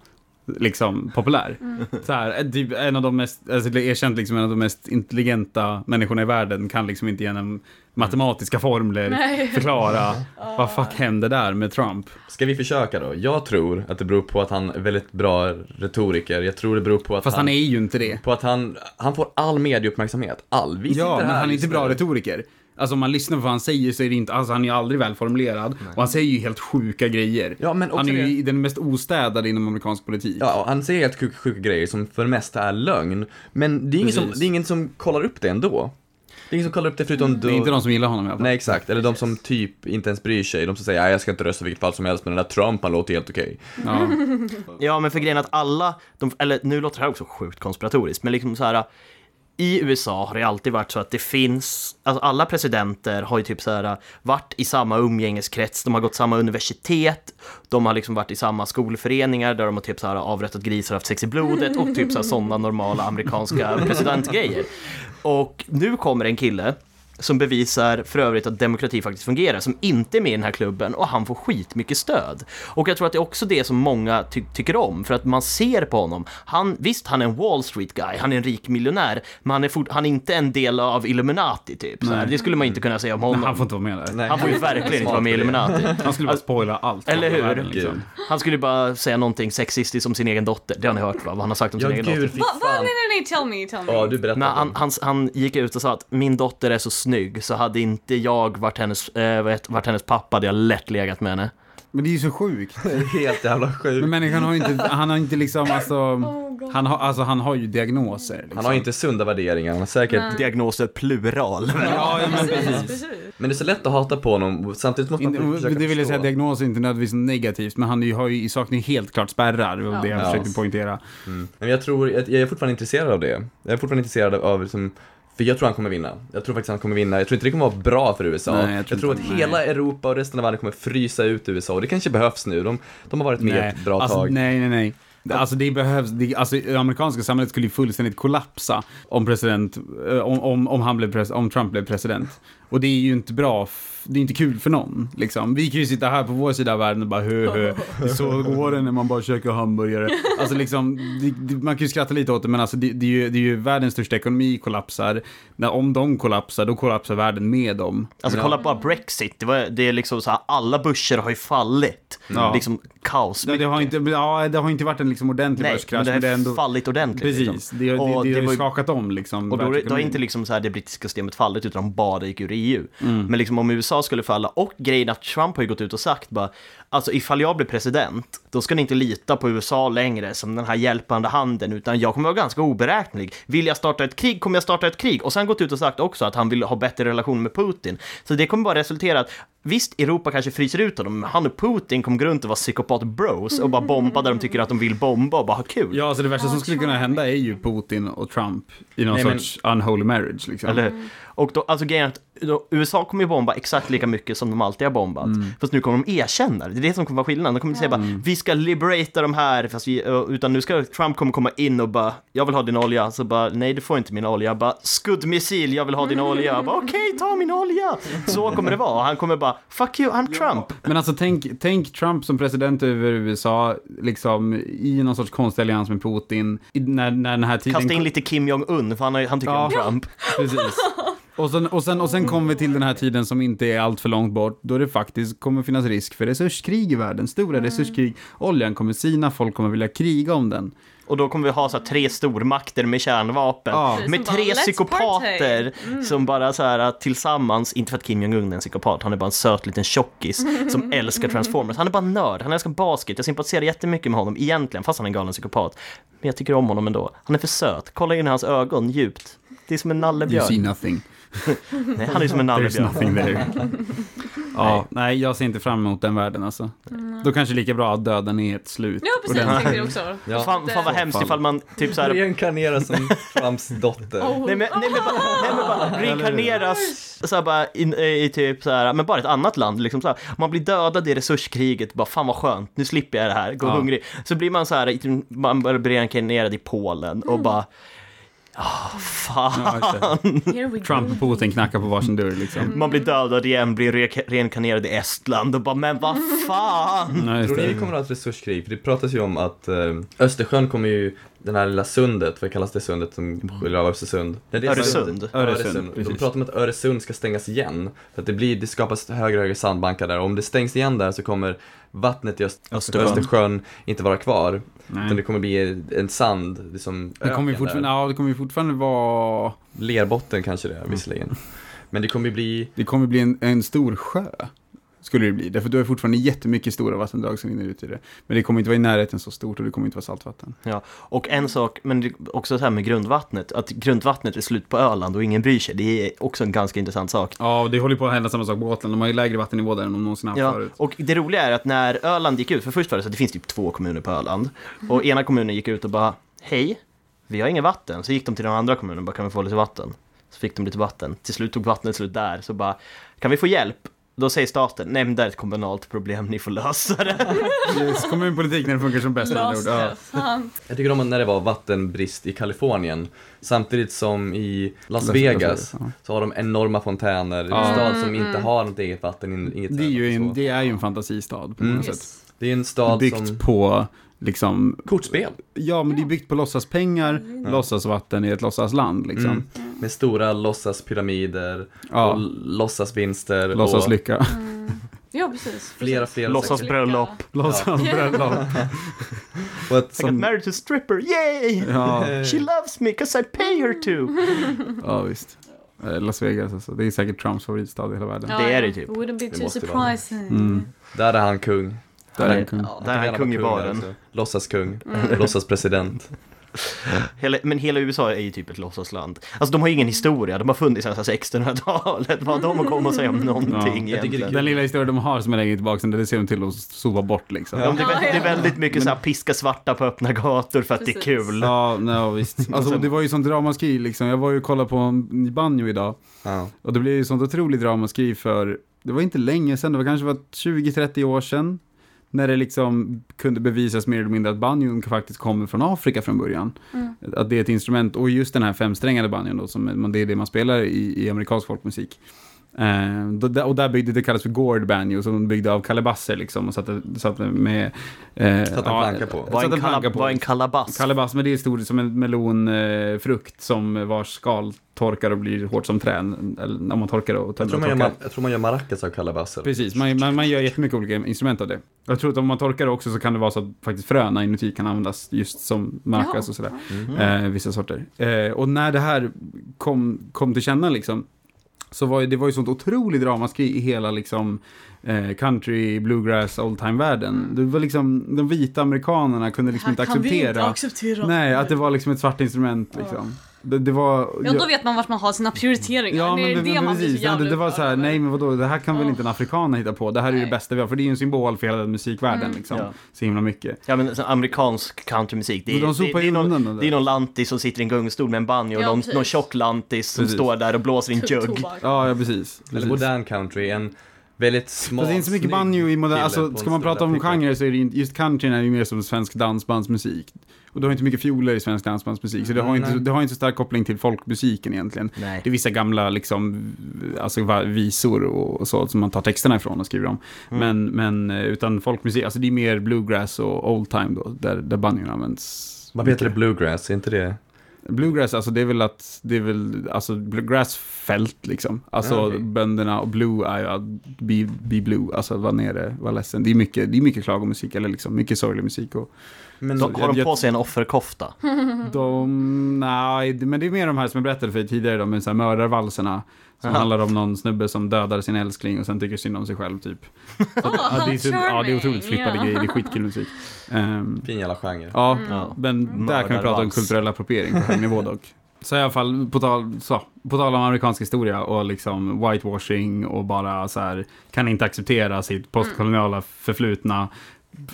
liksom populär. Så här, typ en av de mest, alltså det är erkänt liksom en av de mest intelligenta människorna i världen kan liksom inte genom matematiska formler Nej. förklara vad fuck hände där med Trump. Ska vi försöka då? Jag tror att det beror på att han är väldigt bra retoriker. Jag tror det beror på att Fast han är ju inte det. På att han, han får all medieuppmärksamhet. All. Vi Ja, men han är inte bra retoriker. Alltså om man lyssnar på vad han säger så är det inte, alltså han är ju aldrig välformulerad. Och han säger ju helt sjuka grejer. Ja, men han är ju det- den mest ostädade inom amerikansk politik. Ja, och han säger helt sjuka, sjuka grejer som för det mesta är lögn. Men det är, ingen som, det är ingen som kollar upp det ändå. Det är ingen som kollar upp det förutom Det är inte de som gillar honom i alla fall. Nej, exakt. Eller de som typ inte ens bryr sig. De som säger, "Nej, jag ska inte rösta vilket fall som helst, men den där Trump, han låter helt okej. Ja. Ja, men för grejen att alla, de, eller nu låter det här också sjukt konspiratoriskt, men liksom så här i USA har det alltid varit så att det finns, alltså alla presidenter har ju typ så här äh, varit i samma umgängeskrets, de har gått samma universitet, de har liksom varit i samma skolföreningar där de har typ så här äh, avrättat grisar och haft sex i blodet och typ så här sådana normala amerikanska presidentgrejer. Och nu kommer en kille som bevisar för övrigt att demokrati faktiskt fungerar, som inte är med i den här klubben och han får skitmycket stöd. Och jag tror att det är också det som många ty- tycker om, för att man ser på honom. Han, visst, han är en Wall Street guy, han är en rik miljonär, men han är, fort, han är inte en del av Illuminati typ. Så här. Det skulle man inte kunna säga om honom. Men han får inte vara med där. Nej. Han får ju verkligen inte vara med i Illuminati. Han skulle bara spoila allt. Eller hur? Världen, liksom. Han skulle bara säga någonting sexistiskt om sin egen dotter, det har ni hört va? Vad han har sagt om Ja, sin egen dotter. gud, fy Va, va? Nej, nej, nej, tell me, tell me. Ja, du berättar. Han, han, han gick ut och sa att min dotter är så snygg så hade inte jag varit hennes, vet, varit hennes pappa hade jag lätt legat med henne. Men det är ju så sjukt. Helt jävla sjukt. Men människan har ju inte, han har inte liksom alltså, Oh han har, alltså han har ju diagnoser. Liksom. Han har inte sunda värderingar, han har säkert... Nej. Diagnoser plural. Ja, ja, men Precis, precis. precis. Men det är så lätt att hata på honom, samtidigt måste man In, försöka det vill jag säga, förstå. diagnos är inte nödvändigtvis negativt, men han ju- har ju, saknar ju helt klart spärrar, det var Ja. det jag Ja. försökte poängtera. Mm. Men jag tror, jag, jag är fortfarande intresserad av det. Jag är fortfarande intresserad av, liksom, för jag tror han kommer vinna. Jag tror faktiskt han kommer vinna. Jag tror inte det kommer vara bra för USA. Nej, jag jag tror, tror att hela nej. Europa och resten av världen kommer frysa ut USA och det kanske behövs nu. De, de har varit med Nej, ett bra alltså, tag. nej, nej, nej. Alltså det behövs, det, alltså det amerikanska samhället skulle ju fullständigt kollapsa om president, eh, om, om, om han blev pres, om Trump blev president. Och det är ju inte bra, det är inte kul för någon liksom. Vi kan ju sitta här på vår sida av världen och bara hö, hö. Så går det när man bara käkar hamburgare. Alltså liksom, det, det, man kan ju skratta lite åt det men alltså det, det, är ju, det är ju världens största ekonomi kollapsar. När, om de kollapsar, då kollapsar världen med dem. Alltså Ja. kolla bara Brexit, det, var, det är liksom så här, alla börser har ju fallit. Ja. Liksom kaos. Det, det, har inte, ja, det har inte varit en liksom ordentlig Nej, börskrasch, men det har ändå... fallit ordentligt. Precis, liksom. det, det, det, Och det, det har ju skakat om liksom Och då, då världsekonomin. inte liksom så här det brittiska systemet fallit utan de bara gick ur EU. Mm. Men liksom om USA skulle falla och grejen att Trump har ju gått ut och sagt bara Alltså ifall jag blir president, då ska ni inte lita på USA längre som den här hjälpande handen, utan jag kommer vara ganska oberäknelig. Vill jag starta ett krig kommer jag starta ett krig. Och sen gått ut och sagt också att han vill ha bättre relation med Putin. Så det kommer bara resultera att Visst, Europa kanske fryser ut honom, men han och Putin kommer gå runt och vara psykopat bros och bara bomba där de tycker att de vill bomba och bara ha kul. Ja, alltså det värsta som skulle kunna hända är ju Putin och Trump i någon Nej, men- sorts unholy marriage liksom. Eller? Och då, alltså grejen är att då, USA kommer ju bomba exakt lika mycket som de alltid har bombat. Fast nu kommer de erkänna det. Det är det som kommer vara skillnaden. De kommer inte säga bara, vi ska liberata de här, fast vi, ö, utan nu ska Trump kommer komma in och bara, jag vill ha din olja. Så bara, nej du får inte min olja. Bara, skuddmissil, jag vill ha din olja. Bara, Okej, ta min olja. Så kommer det vara. Han kommer bara, fuck you, I'm Trump. Men alltså tänk, tänk Trump som president över USA, liksom i någon sorts konstig allians med Putin, i, när, när den här tiden... Kasta in lite Kim Jong-Un, för han, han tycker Ja. om Trump. Precis. Och sen, och, sen, och sen kommer vi till den här tiden som inte är allt för långt bort, då det faktiskt kommer finnas risk för resurskrig i världen. Stora resurskrig. Oljan kommer sina, folk kommer vilja kriga om den. Och då kommer vi ha så här, tre stormakter med kärnvapen. Ja. Med bara, tre "Let's psykopater som bara så här tillsammans, inte för att Kim Jong-Un är en psykopat, han är bara en söt liten tjockis som älskar Transformers. Han är bara nörd, han älskar basket, jag sympatiserar jättemycket med honom egentligen, fast han är en galen psykopat. Men jag tycker om honom ändå. Han är för söt, kolla in i hans ögon djupt. Det är som en You see nallebjörn. nothing. Nej, han är som en nallebjörn. nothing there. Ja, nej, jag ser inte fram emot den världen alltså. Då kanske lika bra att döden är ett slut. Ja, precis. Jag tänkte det också. Ja. Fan, fan vad hemskt Fan. ifall man typ så här Reinkarnera som Trumps dotter. Oh. Nej men, nej, men bara, nej, men bara reinkarneras så här, bara in, i typ så här, men bara ett annat land liksom så här. Man blir dödad i resurskriget, bara fan vad skönt, nu slipper jag det här, gå Ja. hungrig. Så blir man så här, i- man börjar bli reinkarnerad i Polen och bara, ah fan. Ja, Trump och Putin knackar på varsin dörr liksom. Man blir dödad igen, blir re- reinkarnerad i Estland och bara, men vad fan. Just Tror ni vi kommer att ha ett resurskrig? För det pratas ju om att eh, Östersjön kommer ju, den här lilla sundet, vad kallas det sundet som skiljer av Östersund? Nej, det är Öresund. sundet. Öresund, Öresund. De pratar om att Öresund ska stängas igen. För att det, blir, det skapas högre och högre sandbankar där. Och om det stängs igen där så kommer vattnet i Öst- Östersjön. Östersjön inte vara kvar. Utan det Nej. kommer bli en sand, liksom Det kommer fortfarande, ja, det kommer ju fortfarande vara, Lerbotten kanske det är visserligen. Men det kommer bli, det kommer bli en, en stor sjö. Skulle det bli, därför du har fortfarande jättemycket stora vattendrag som rinner ut i det. Men det kommer inte vara i närheten så stort och det kommer inte vara saltvatten. Ja, och en sak, men också så här med grundvattnet, att grundvattnet är slut på Öland och ingen bryr sig, det är också en ganska intressant sak. Ja, och det håller på att hända samma sak på Gotland. De har ju lägre vattennivå där än de någonsin haft Ja, förut. och det roliga är att när Öland gick ut, för först var det så att det finns typ två kommuner på Öland, och ena kommunen gick ut och bara Hej, vi har inget vatten. Så gick de till den andra kommunen och bara kan vi få lite vatten? Så fick de lite vatten. Till slut tog vattnet slut där, så bara kan vi få hjälp? Då säger staten, nej men det är ett kommunalt problem, ni får lösa det. Yes, kommunpolitik när det funkar som bäst. Ja. Jag tycker om när det var vattenbrist i Kalifornien. Samtidigt som i Las Las Vegas Vegas, ja. så har de enorma fontäner. Ja. En stad som Mm, inte mm. har något eget vatten, in- inget Det är ju en, det är ju en fantasistad på Mm. något sätt. Det är en stad Byggt som... på, liksom, Kortspel. ja men det är byggt på låtsaspengar, låtsasvatten i ett låtsasland liksom. Mm. Med stora låtsaspyramider Ja. och låtsasvinster. och Låtsaslycka. Ja, precis. Flera, flera Låtsas bröllop. Låtsasbröllop. Och ett, I got married to a stripper, yay! Ja, She loves me 'cause I pay her to. ja, visst. Eh, Las Vegas alltså. Det är säkert Trumps favoritstad i hela världen. Det är det typ. Wouldn't be too surprising. Mm. Där är han kung. Där är Ja, en kung. Ja. Där är han kung i baren. Låtsaskung, låtsaspresident. Hela, men hela USA är ju typ ett låtsasland. Alltså de har ju ingen historia, de har funnits sedan 1600-talet. Vad har de att komma och säga om någonting jag tycker det är egentligen? Den lilla historien de har som är längre tillbaka, det ser de till att sopa bort liksom. Ja, det, är, vä- det är Ja, ja. väldigt mycket så här piska svarta på öppna gator för att det är Precis. kul. Ja, nej, visst. Alltså, det var ju sånt ramaskri liksom. Jag var ju och kollade på en banjo idag. Ja. Och det blev ju sånt otroligt ramaskri för, det var inte länge sedan, det var kanske var 20-30 år sedan. När det liksom kunde bevisas mer eller mindre att banjon faktiskt kommer från Afrika från början. Mm. Att det är ett instrument, och just den här femsträngade banjon då, som det är det man spelar i, i amerikansk folkmusik. Eh, och där byggde, det kallas för gourd banjo, som de byggde av kalabasser liksom. Och satte, satte med... Eh, Satte en planka på. Vad en, kala, på. en kalabass. Kalabass, men det är stor som en melonfrukt eh, frukt som vars skal torkar och blir hårt som trän. Eller om man torkar och Jag, tänder tror och man gör, jag tror man gör maracas av kalabasser. Precis, man, man, man gör jättemycket olika instrument av det. Jag tror att om man torkar det också så kan det vara så att faktiskt fröna inuti kan användas just som maracas Jaha. och sådär. Mm. Eh, vissa sorter. Eh, och när det här kom, kom till känna liksom, så var det var ju sånt otroligt ramaskri i hela liksom eh, country, bluegrass, old time-världen. Det var liksom, de vita amerikanerna kunde liksom inte vi inte acceptera acceptera. Nej, att det var liksom ett svart instrument liksom. Det, det var... Ja, då vet man vart man har sina prioriteringar. Ja, det men, är det, det men man precis. Ja, det, det var så här, upprörd nej men vadå, det här kan väl Ja. inte en afrikan hitta på? Det här är ju det Nej. bästa vi har, för det är ju en symbol för hela den musikvärlden Mm. liksom. Ja. Så himla mycket. Ja men så amerikansk countrymusik, det är, de det, det, är någon, det. det är någon lantis som sitter i en gungstol med en banjo och Ja, någon, någon tjock lantis som Precis. står där och blåser i en jugg. Ja, ja precis. Eller modern country, en väldigt smal, det är inte så mycket banjo i modern, alltså ska man prata om pickup. genre så är det just countryn är ju mer som svensk dansbandsmusik. Och du har inte mycket fioler i svensk dansbandsmusik, så det har, inte, det har inte så stark koppling till folkmusiken egentligen. Nej. Det är vissa gamla liksom, alltså visor och, och så som man tar texterna ifrån och skriver om. Mm. Men, men eh, utan folkmusik, alltså det är mer bluegrass och old time då, där, där banjon används. Vad heter det, bluegrass, är inte det? Bluegrass, alltså det är väl att, det är väl, alltså bluegrassfält liksom. Alltså Ja, okej. bönderna och blue är att be, be blue, alltså vara nere, vara ledsen. Det är mycket, det är mycket klagomusik eller liksom mycket sorglig musik och Men De, har de jag- på sig en offerkofta? de, nej, men det är mer de här som jag berättade för tidigare då, med så här mördarvalserna. Som Aha. handlar om någon snubbe som dödar sin älskling och sen tycker synd om sig själv typ. Så, ja, det är, så, ja, det är otroligt flippade charming, grejer, det är ja. skitkul musik. Ehm, fin jävla genre. Ja, Ja. men där kan vi prata om kulturell appropriering på hög nivå dock. Så i alla fall, på tal, så, på tal om amerikansk historia och liksom whitewashing och bara så här, kan inte acceptera sitt postkoloniala förflutna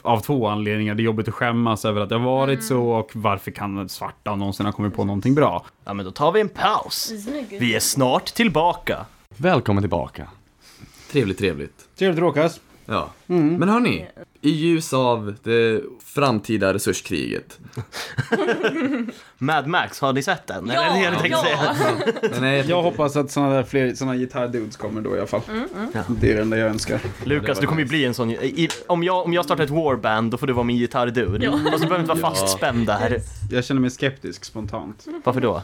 av två anledningar. Det är jobbigt att skämmas över att det har varit så och varför kan svarta någonsin ha kommit på någonting bra? Ja men då tar vi en paus. Vi är snart tillbaka. Välkommen tillbaka. Trevligt, trevligt. Trevligt råkas. Ja. Men hörni, i ljus av det framtida resurskriget. Mad Max, har ni sett den? Ja, Eller är tänkte ja. säga? Men nej, Jag hoppas att sådana där fler sådana gitarrdudes kommer då i alla fall. Det är det enda jag önskar. Lukas, du kommer ju bli en sån... I, om, jag, om jag startar ett warband, då får du vara min gitarrdude. Ja. Och så behöver du inte vara fastspänd där. Jag känner mig skeptisk spontant. Varför då?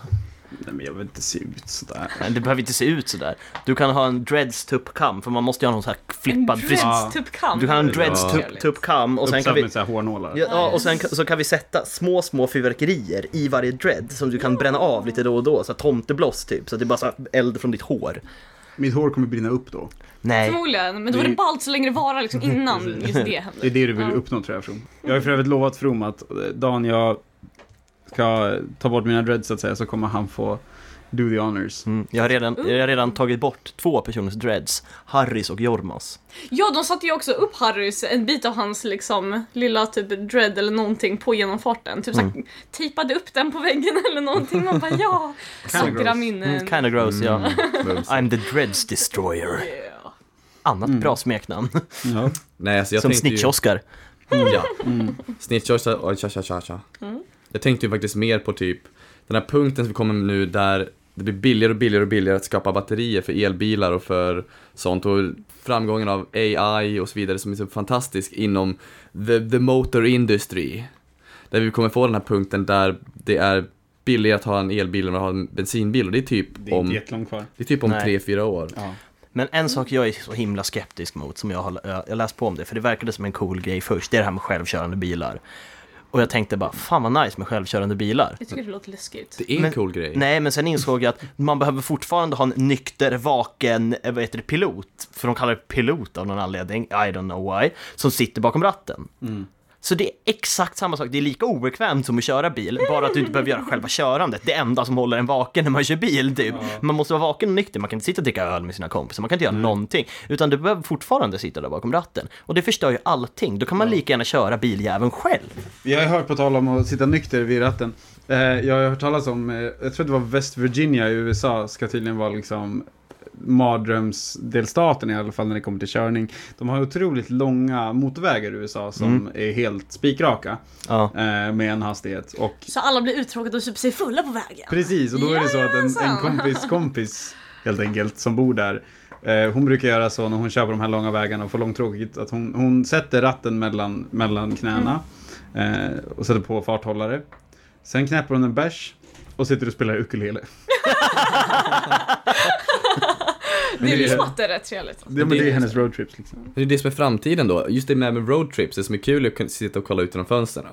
Nej, men jag vill inte se ut sådär. Nej, Det behöver inte se ut sådär. Du kan ha en dreads tuppkam, för man måste ju ha någon sån här flippad frisyr. Dreads typ kam. Du kan ha en dreads Ja. tupp, tuppkam och sen Uppsatt kan vi... med så här hårnålar. Ja, och sen kan- så kan vi sätta små, små fyrverkerier i varje dread som du kan bränna av lite då och då, så här tomtebloss typ, så att det är bara så eld från ditt hår. Mitt hår kommer brinna upp då. Nej. Förmodligen, men då är Det- ballt så länge det varar liksom innan just det Det är händer. det du vill uppnå tror jag From. Jag har för övrigt lovat From att eh, dagen jag ska ta bort mina dreads så att säga så kommer han få do the honors. Mm, jag, har redan, jag har redan tagit bort två personers dreads, Harrys och Jormas. Ja, de satte ju också upp Harrys, en bit av hans liksom lilla typ dread eller någonting på genomfarten. Typ såhär, Mm. tejpade upp den på väggen eller någonting. Man bara ja, sockra gross. minnen. Mm, kinda gross, ja. mums. I'm the dreads destroyer. Yeah. Annat Mm. bra smeknamn. Ja. nej alltså jag Som tänkte ju... Snitch-Oscar. Ja. Mm. Tja tja tja tja. Jag tänkte ju faktiskt mer på typ den här punkten som vi kommer nu där det blir billigare och billigare och billigare att skapa batterier för elbilar och för sånt och framgången av AI och så vidare som är så fantastisk inom the, the motor industry. Där vi kommer få den här punkten där det är billigare att ha en elbil än att ha en bensinbil och det är typ Det är inte om, det är typ om Nej. tre fyra år. Ja. Men en sak jag är så himla skeptisk mot, som jag har jag läst på om det, för det verkade som en cool grej först, det är det här med självkörande bilar. Och jag tänkte bara, fan vad nice med självkörande bilar. Jag tycker det låter läskigt. Det är en Men- cool grej. Nej, men sen insåg jag att man behöver fortfarande ha en nykter, vaken, eh, vad heter det, pilot. För de kallar det pilot av någon anledning, I don't know why, som sitter bakom ratten. Så det är exakt samma sak, det är lika obekvämt som att köra bil, bara att du inte behöver göra själva körandet. Det enda som håller en vaken när man kör bil, typ. Man måste vara vaken och nykter, man kan inte sitta och dricka öl med sina kompisar, man kan inte göra någonting. Utan du behöver fortfarande sitta där bakom ratten. Och det förstör ju allting, då kan man lika gärna köra biljäveln själv. Jag har hört på tal om att sitta nykter vid ratten. Eh, jag har hört talas om, eh, jag tror det var West Virginia i USA, ska tydligen vara liksom mardrömsdelstaten i alla fall när det kommer till körning. De har otroligt långa motorvägar i USA som är helt spikraka Ja. eh, med en hastighet. Och Så alla blir uttråkade och super sig fulla på vägen. Precis, och då är det så att en, en Jajamensan. kompis kompis helt enkelt som bor där. Eh, hon brukar göra så när hon kör på de här långa vägarna och får långtråkigt att hon, hon sätter ratten mellan, mellan knäna eh, och sätter på farthållare. Sen knäpper hon en bärs och sitter och spelar ukulele. Det är det- är rätt trevligt. Det, men det är hennes roadtrips liksom. Det är det som är framtiden då. Just det med med roadtrips, det som är kul är att kunna sitta och kolla ut genom fönstren.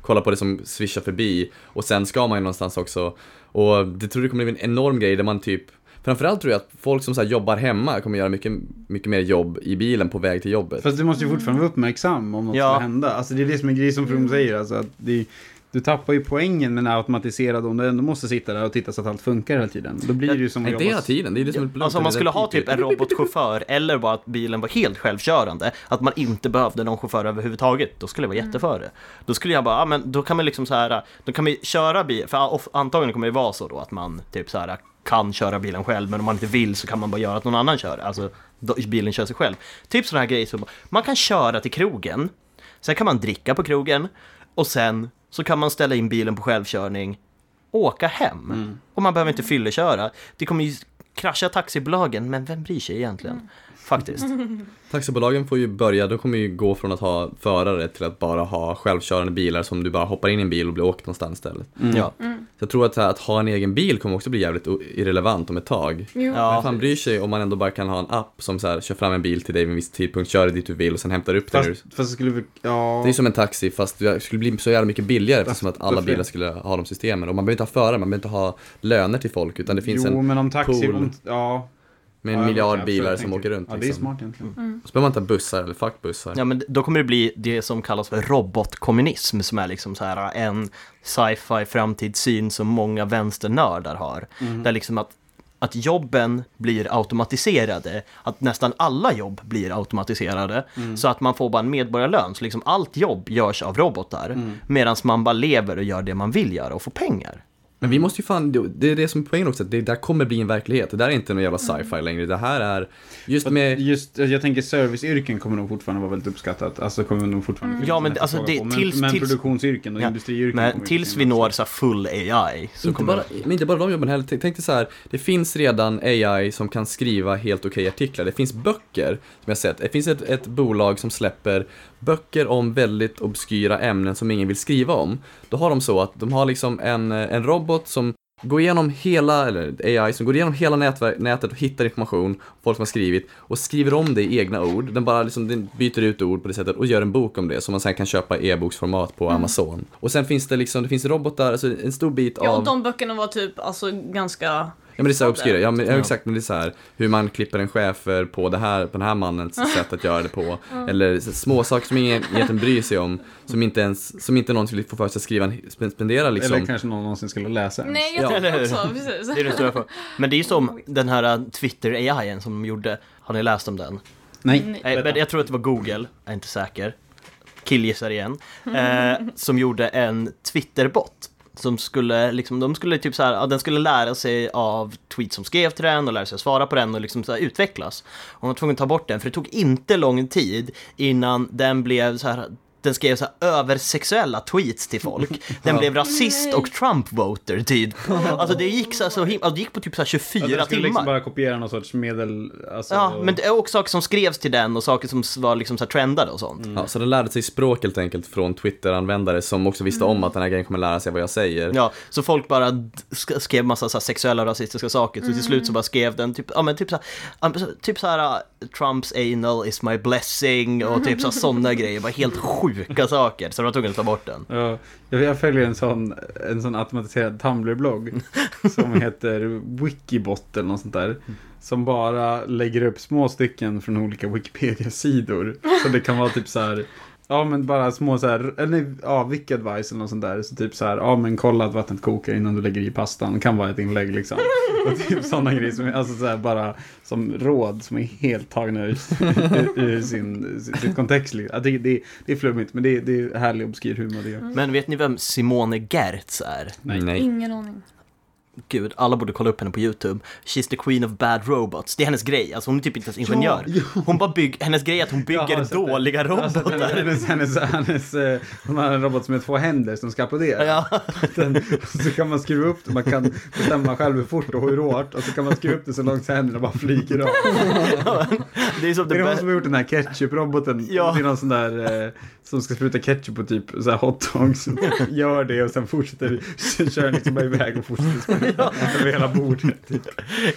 Kolla på det som svischar förbi och sen ska man ju någonstans också. Och det tror jag kommer bli en enorm grej där man typ Framförallt tror jag att folk som så här jobbar hemma kommer göra mycket, mycket mer jobb i bilen på väg till jobbet. Fast du måste ju fortfarande vara uppmärksam om något Ja. ska hända. Alltså det är det som är grejen som From säger. Alltså, att det, du tappar ju poängen med en automatiserad om du ändå måste sitta där och titta så att allt funkar hela tiden. Då blir det ju som att det jobba hela tiden, det är det som blunt. Alltså om man Det skulle ha typ en robotchaufför eller bara att bilen var helt självkörande, att man inte behövde någon chaufför överhuvudtaget, då skulle jag vara jätteför det. Då skulle jag bara, ja men då kan man liksom så här, då kan vi köra bil, för antagligen kommer det vara så då att man typ så här kan köra bilen själv, men om man inte vill så kan man bara göra att någon annan kör, alltså då, bilen kör sig själv. Typ sådana här grejer som, man kan köra till krogen, sen kan man dricka på krogen, och sen så kan man ställa in bilen på självkörning, åka hem. Och man behöver inte fylleköra. Det kommer ju krascha taxibolagen, men vem bryr sig egentligen? Faktiskt. Taxibolagen får ju börja, de kommer ju gå från att ha förare till att bara ha självkörande bilar som du bara hoppar in i en bil och blir åkt någonstans istället. Ja. Så jag tror att, att ha en egen bil kommer också bli jävligt irrelevant om ett tag. Jo. Ja. Vem fan bryr sig om man ändå bara kan ha en app som så här, kör fram en bil till dig vid en viss tidpunkt, kör dig dit du vill och sen hämtar upp dig. Fast, fast det skulle vi, ja. Det är som en taxi fast det skulle bli så jävla mycket billigare eftersom att alla bilar skulle ha de systemen. Och man behöver inte ha förare, man behöver inte ha löner till folk utan det finns jo, en men om taxi, pool om, ja. Med en ja, miljard absolut, bilar jag som åker runt. Ja, det är liksom. smart egentligen. Så behöver man inte bussar eller fuck bussar. Ja men då kommer det bli det som kallas för robotkommunism som är liksom så här en sci-fi framtidssyn som många vänsternördar har. Där liksom att, att jobben blir automatiserade, att nästan alla jobb blir automatiserade så att man får bara en medborgarlön. Så liksom allt jobb görs av robotar medan man bara lever och gör det man vill göra och får pengar. Men vi måste ju fan, det är det som är poängen också, att det där kommer bli en verklighet. Det där är inte någon jävla Mm. sci-fi längre. Det här är just med Just, jag tänker serviceyrken kommer nog fortfarande vara väldigt uppskattat. Alltså kommer nog fortfarande finnas Ja, men en alltså, det- men, tills- men tills- produktionsyrken och Ja, industriyrken Men tills vi når så här full AI så inte kommer bara, men inte bara de jobben heller. Tänk dig så här, det finns redan AI som kan skriva helt okej artiklar. Det finns böcker, som jag sett. Det finns ett, ett bolag som släpper böcker om väldigt obskyra ämnen som ingen vill skriva om. Då har de så att de har liksom en, en robot som går igenom hela, eller AI som går igenom hela nätver- nätet och hittar information, folk som har skrivit, och skriver om det i egna ord. Den bara liksom, den byter ut ord på det sättet och gör en bok om det som man sen kan köpa i e-boksformat på Amazon. Och sen finns det liksom, det finns robotar, alltså en stor bit Ja, av... och de böckerna var typ alltså ganska... Ja men det är så här obskyra, ja, men, ja exakt, men det är så här hur man klipper en chefer på det här, på den här mannens sätt att göra det på. Eller små saker som ingen egentligen bryr sig om, som inte ens, som inte någon skulle få för sig att skriva, en, spen- spendera liksom. Eller kanske någon någonsin skulle läsa den. Nej, jag Ja. hur? också, precis. Det är stora frågan. Men det är ju som den här uh, Twitter-AI som de gjorde. Har ni läst om den? Nej. Nej. Nej, men jag tror att det var Google, jag är inte säker. Killgissar igen. Eh, som gjorde en Twitter-bot. Som skulle, liksom, de skulle typ så här, ja, den skulle lära sig av tweets som skrev till den och lära sig att svara på den och liksom så här utvecklas. Och de var tvungen att ta bort den, för det tog inte lång tid innan den blev så här den skrev så här översexuella tweets till folk. Den blev rasist och Trump-voter typ. Alltså det gick så, här så him- alltså, det gick på typ så här 24 Ja, skulle timmar. liksom bara kopiera någon sorts medel... Alltså, Ja, men det är också saker som skrevs till den och saker som var liksom så här trendade och sånt. Ja, så den lärde sig språk helt enkelt från Twitter-användare som också visste om att den här grejen kommer lära sig vad jag säger. Ja, så folk bara skrev massa så här sexuella och rasistiska saker, så till slut så bara skrev den typ, ja men typ så här, typ så här uh, Trumps anal is my blessing och typ så här, sådana grejer, bara helt sjuka sjuka saker så de var tvungna att ta bort den. Ja, jag följer en sån, en sån automatiserad Tumblr-blogg som heter Wikibot eller något sånt där. Som bara lägger upp små stycken från olika Wikipedia-sidor. Så det kan vara typ så här, ja men bara små så här, eller ja, Wiki-advice eller något sånt där. Så typ så här, ja men kolla att vattnet kokar innan du lägger i pastan. Det kan vara ett inlägg liksom. Och typ sådana grejer som alltså så här, bara som råd som är helt tagna ur, ur, ur sin, sin, sin kontext. liksom. Det, är- det är flummigt men det är, det är härlig obskyr humor det gör. Men vet ni vem Simone Gertz är? Nej. Nej. Ingen aning. Gud, alla borde kolla upp henne på YouTube. She's the queen of bad robots. Det är hennes grej, alltså hon är typ inte ens ingenjör. Ja, Hon bara bygger, hennes grej är att hon bygger det. dåliga sett robotar. hennes, hennes, hennes, eh, hon har en robot som har två händer som ska applådera. Ja, Den, så kan man skruva upp det, man kan bestämma själv hur fort och hur hårt. Och så kan man skruva upp det så långt så händerna bara flyger av. det är som Det det är någon som har gjort den här ketchup-roboten. Ja. Det är någon sån där eh, som ska spruta ketchup på typ så här hotdogs. Gör det och sen fortsätter, kör liksom bara iväg och fortsätter över hela bordet.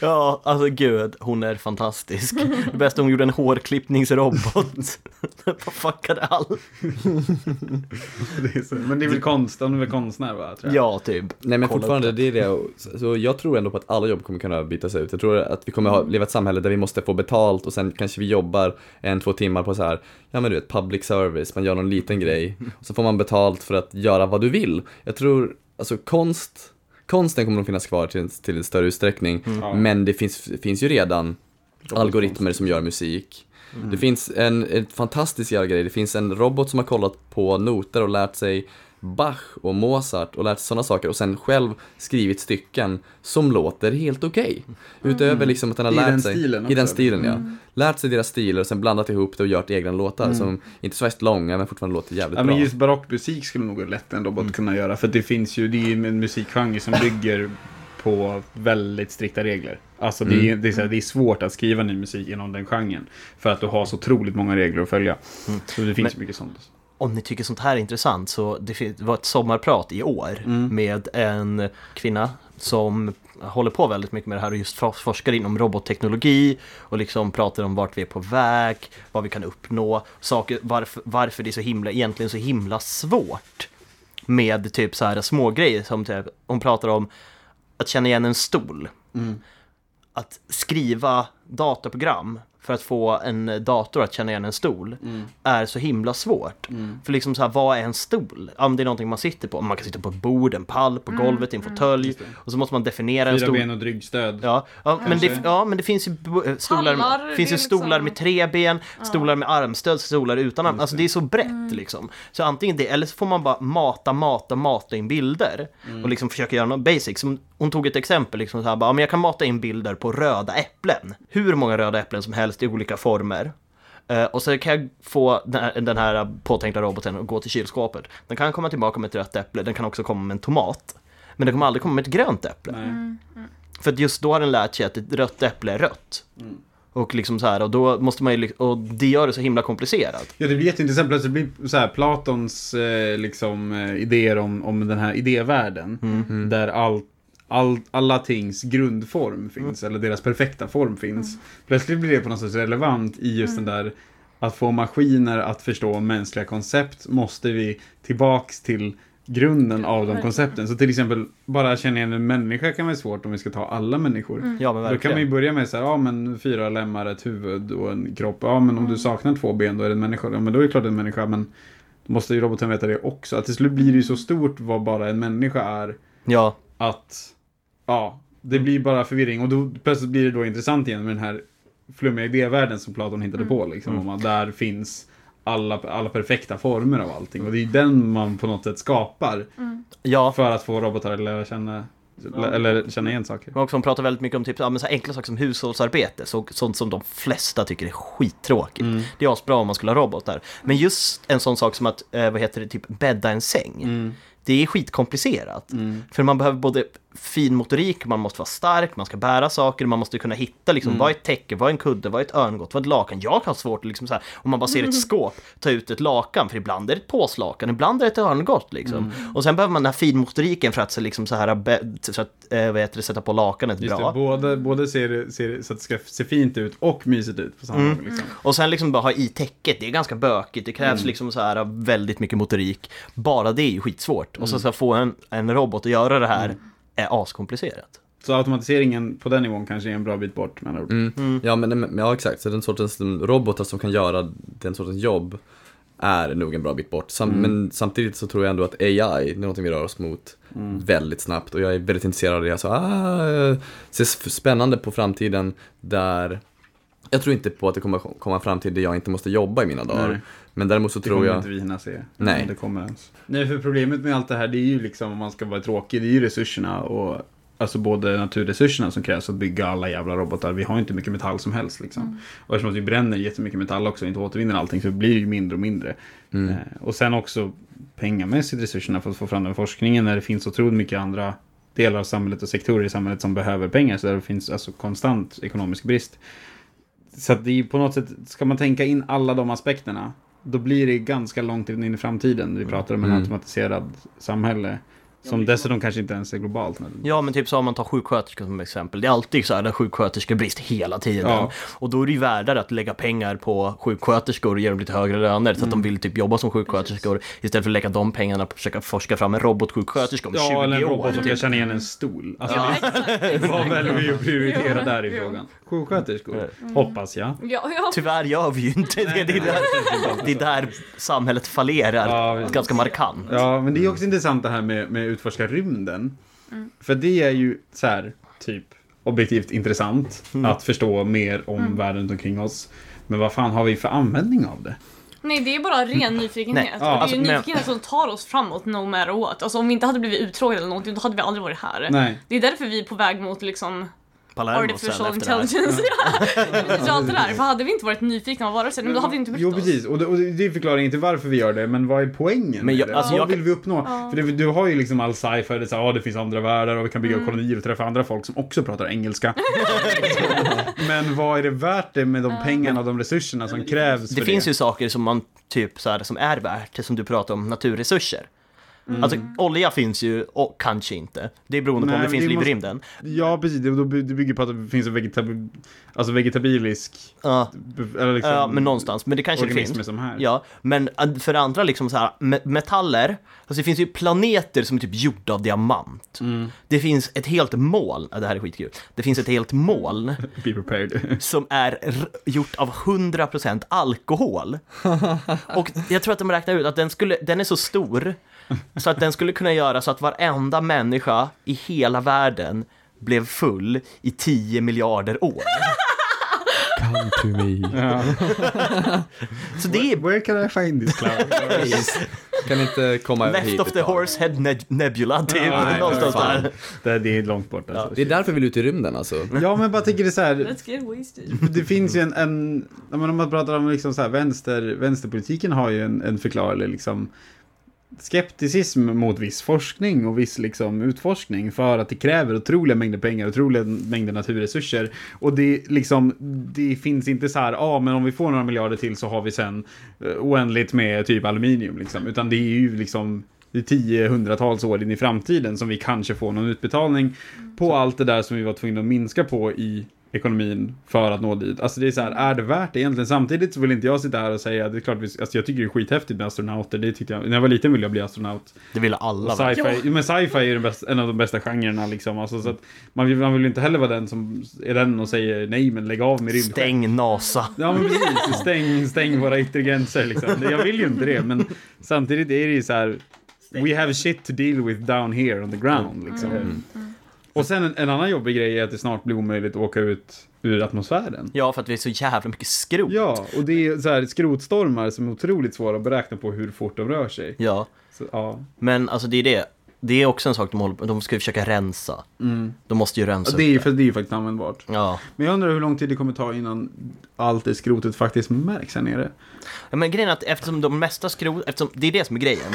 Ja, alltså gud, hon är fantastisk. Det bästa hon gjorde en hårklippningsrobot. Bara fuckade allt. Det är så, men det är väl konst, hon är väl konstnär va? Tror jag. Ja, typ. Nej men Kolla fortfarande, upp det är det. och- Så så jag tror ändå på att alla jobb kommer kunna bytas ut. Jag tror att vi kommer ha, leva i ett samhälle där vi måste få betalt och sen kanske vi jobbar en, två timmar på så här, ja men du vet, public service, man gör någon liten grej. Och så får man betalt för att göra vad du vill. Jag tror, alltså konst, konsten kommer nog finnas kvar till, en- till en större utsträckning. Ja. Men det finns, finns ju redan algoritmer som gör musik. Det finns en, en fantastisk jävla grej, det finns en robot som har kollat på noter och lärt sig Bach och Mozart och lärt sig sådana saker och sen själv skrivit stycken som låter helt okej. Utöver liksom att den har I lärt sig, i den stilen ja. Lärt sig deras stilar och sen blandat ihop det och gjort egna låtar som inte så värst långa men fortfarande låter jävligt Ja, bra. men just barockmusik skulle nog lätt en robot kunna göra. För det finns ju, det är ju en musikgenre som bygger på väldigt strikta regler. Alltså det är, det, är det är svårt att skriva ny musik inom den genren. För att du har så otroligt många regler att följa. Så det finns Men- mycket sånt. Om ni tycker sånt här är intressant så det var ett sommarprat i år med en kvinna som håller på väldigt mycket med det här och just for- forskar inom robotteknologi och liksom pratar om vart vi är på väg, vad vi kan uppnå, saker, varför, varför det är så himla, egentligen så himla svårt med typ så här små grejer som typ, hon pratar om att känna igen en stol. Att skriva dataprogram för att få en dator att känna igen en stol är så himla svårt. För liksom så här, vad är en stol? Ja, men det är någonting man sitter på. Man kan sitta på ett bord, en pall, på golvet, i en fåtölj. Och så måste man definiera en Fyra stol. ben och ryggstöd. Ja, ja, men det, ja, men det finns ju eh, stolar, Pallar, finns ju liksom- stolar med tre ben, stolar med armstöd, stolar utan arm. Alltså det är så brett liksom. Så antingen det, eller så får man bara mata, mata, mata in bilder. Och liksom försöka göra något basic. Som hon tog ett exempel, liksom så här, bara, ja, men jag kan mata in bilder på röda äpplen. Hur många röda äpplen som helst i olika former. Eh, och så kan jag få den här, den här påtänkta roboten att gå till kylskåpet. Den kan komma tillbaka med ett rött äpple, den kan också komma med en tomat. Men den kommer aldrig komma med ett grönt äpple. Nej. För att just då har den lärt sig att ett rött äpple är rött. Och liksom så här, och då måste man ju, och det gör det så himla komplicerat. Ja, det blir jätteintressant. Plötsligt blir så här, Platons eh, liksom, eh, idéer om, om den här idévärlden. Där all, all, alla tings grundform finns, eller deras perfekta form finns. Plötsligt blir det på något sätt relevant i just den där att få maskiner att förstå mänskliga koncept måste vi tillbaks till grunden av de koncepten. Så till exempel, bara känna igen en människa kan vara svårt om vi ska ta alla människor. Ja men Då kan man ju börja med så här, ja men fyra lemmar, ett huvud och en kropp. Ja men om du saknar två ben då är det en människa. Ja men då är det klart en människa men då måste ju roboten veta det också. Att till slut blir det ju så stort vad bara en människa är Ja, att ja, det blir bara förvirring. Och då plötsligt blir det då intressant igen med den här flummiga idévärlden som Platon hittade på. Liksom, om att där finns alla, alla perfekta former av allting. Och det är den man på något sätt skapar ja. för att få robotar att lära känna, eller känna igen saker. Och som pratar väldigt mycket om typ, ja, men så enkla saker som hushållsarbete, så, sånt som de flesta tycker är skittråkigt. Det är asbra om man skulle ha robotar. Men just en sån sak som att, eh, vad heter det, typ bädda en säng. Det är skitkomplicerat. För man behöver både fin motorik, man måste vara stark, man ska bära saker, man måste kunna hitta liksom, vad är ett täcke, vad är en kudde, vad är ett örngott, vad är ett lakan? Jag har svårt att liksom så här, om man bara ser ett skåp, ta ut ett lakan, för ibland är det ett påslakan, ibland är det ett örngott liksom. Och sen behöver man den här finmotoriken för att så liksom så här, så att, eh, vad heter det, sätta på lakanet Just bra. det, både, både ser, ser så att det ska se fint ut och mysigt ut på samma Mm. gång. Liksom. Och sen liksom bara ha i täcket, det är ganska bökigt, det krävs liksom så här väldigt mycket motorik. Bara det är ju skitsvårt. Och så ska få en, en robot att göra det här är askomplicerat. Så automatiseringen på den nivån kanske är en bra bit bort med andra ord. Mm. Ja, men, men ja exakt, så den sortens robotar som kan göra den sortens jobb är nog en bra bit bort. Sam, Men samtidigt så tror jag ändå att AI, är någonting vi rör oss mot väldigt snabbt och jag är väldigt intresserad av det. Alltså, ah, jag ser spännande på framtiden där jag tror inte på att det kommer komma en framtid där jag inte måste jobba i mina dagar. Nej. Men däremot så Det tror kommer jag... inte vi hinna se. Nej. Det kommer ens. Nej, för problemet med allt det här, det är ju liksom, om man ska vara tråkig, det är ju resurserna och Alltså både naturresurserna som krävs att bygga alla jävla robotar. Vi har ju inte mycket metall som helst liksom. Och eftersom att vi bränner jättemycket metall också och inte återvinner allting så blir det ju mindre och mindre. Mm. Eh, och sen också pengamässigt resurserna för att få fram den forskningen när det finns otroligt mycket andra delar av samhället och sektorer i samhället som behöver pengar. Så där det finns alltså konstant ekonomisk brist. Så att det är på något sätt, ska man tänka in alla de aspekterna, då blir det ganska långt in i framtiden. Vi pratar om en Mm. automatiserad samhälle. Som dessutom kanske inte ens är globalt. Ja, men typ så om man tar sjuksköterskor som exempel. Det är alltid så här en sjuksköterskebrist hela tiden. Ja. Och då är det ju värdare att lägga pengar på sjuksköterskor och ge dem lite högre löner så att de vill typ jobba som sjuksköterskor istället för att lägga de pengarna på att försöka forska fram en robotsjuksköterska om 20 Ja, eller en år. robot som kan Typ. känna igen en stol. Alltså, Ja, vad väljer vi att prioritera där i frågan? Sjuksköterskor, hoppas jag. Ja, ja. Tyvärr gör vi ju inte det. Det är där, det är där samhället fallerar Ja, ganska markant. Ja, men det är också intressant det här med, med utforska rymden. För det är ju så här, typ, objektivt intressant att förstå mer om världen runt omkring oss. Men vad fan har vi för användning av det? Nej, det är bara ren nyfikenhet. Nej, och det är alltså, ju men- nyfikenhet som tar oss framåt no matter what. Alltså om vi inte hade blivit uttråkade eller någonting, då hade vi aldrig varit här. Nej. Det är därför vi är på väg mot liksom Palermo sen artificial det här. intelligence. ja, allt det där. För hade vi inte varit nyfikna av varelser, då hade vi inte brytt Jo precis, och det, och det är förklaringen till varför vi gör det, men vad är poängen Men med jag- det? alltså vad jag- vill vi uppnå? För det, du har ju liksom all sci-fi, det så ja, det finns andra världar och vi kan bygga Mm. kolonier och träffa andra folk som också pratar engelska. men vad är det värt det med de pengarna och de resurserna som krävs Det för finns det? ju saker som man typ så här, som är värt det, som du pratar om, naturresurser. Alltså olja finns ju, och kanske inte. Det är beroende på om Nej, det finns det liv måste- i rymden. Ja precis, det, det bygger på att det finns en vegetab alltså vegetabilisk, Ja, eller liksom, ja, men någonstans. Men det kanske det finns. som här. Ja, men äh, för andra liksom så här, me- metaller, alltså det finns ju planeter som är typ gjorda av diamant. Det finns ett helt moln, ja, det här är skitkul, det finns ett helt moln Be prepared. som är gjort av 100% alkohol. Och jag tror att de räknar ut att den, skulle, den är så stor så att den skulle kunna göra så att varenda människa i hela världen blev full i 10 miljarder år. Come to me. ja. Så det är Where can I find this cloud? Kan inte komma över hit Left of ett the. Horsehead ne- Nebula, typ. Ja, nej, någonstans fan. där. det, det är långt bort alltså. Det är därför vi vill ut i rymden alltså. Ja, men jag bara tänker det så här. Let's get wasted. Det finns ju en, en ja, men om man pratar om liksom så här, vänster, vänsterpolitiken har ju en, en förklarlig liksom skepticism mot viss forskning och viss liksom utforskning för att det kräver otroliga mängder pengar, otroliga mängder naturresurser. Och det liksom, det finns inte så här, ja ah, men om vi får några miljarder till så har vi sen eh, oändligt med typ aluminium liksom, utan det är ju liksom är tio, hundratals år in i framtiden som vi kanske får någon utbetalning på allt det där som vi var tvungna att minska på i ekonomin för att nå dit. Alltså det är så här, är det värt det egentligen? Samtidigt så vill inte jag sitta här och säga, det är klart, alltså jag tycker det är skithäftigt med astronauter, det tyckte jag, när jag var liten ville jag bli astronaut. Det ville alla sci-fi, jo, men sci-fi är ju bästa, en av de bästa genrerna liksom, alltså, så att man vill, man vill inte heller vara den som är den och säger nej men lägg av med rymdskepp. Stäng NASA. Ja men precis, stäng, stäng våra yttre gränser liksom. Jag vill ju inte det, men samtidigt är det ju så här. We have shit to deal with down here on the ground liksom. Och sen en, en annan jobbig grej är att det snart blir omöjligt att åka ut ur atmosfären. Ja, för att vi är så jävla mycket skrot. Ja, och det är så här skrotstormar som är otroligt svåra att beräkna på hur fort de rör sig. Ja, Så, ja. men alltså det är det. Det är också en sak de håller på De ska ju försöka rensa. De måste ju rensa Ja, Det är, upp för det är ju faktiskt användbart. Ja. Men jag undrar hur lång tid det kommer ta innan allt det skrotet faktiskt märks här nere. ja. Men grejen är att eftersom de mesta skrot, eftersom det är det som är grejen.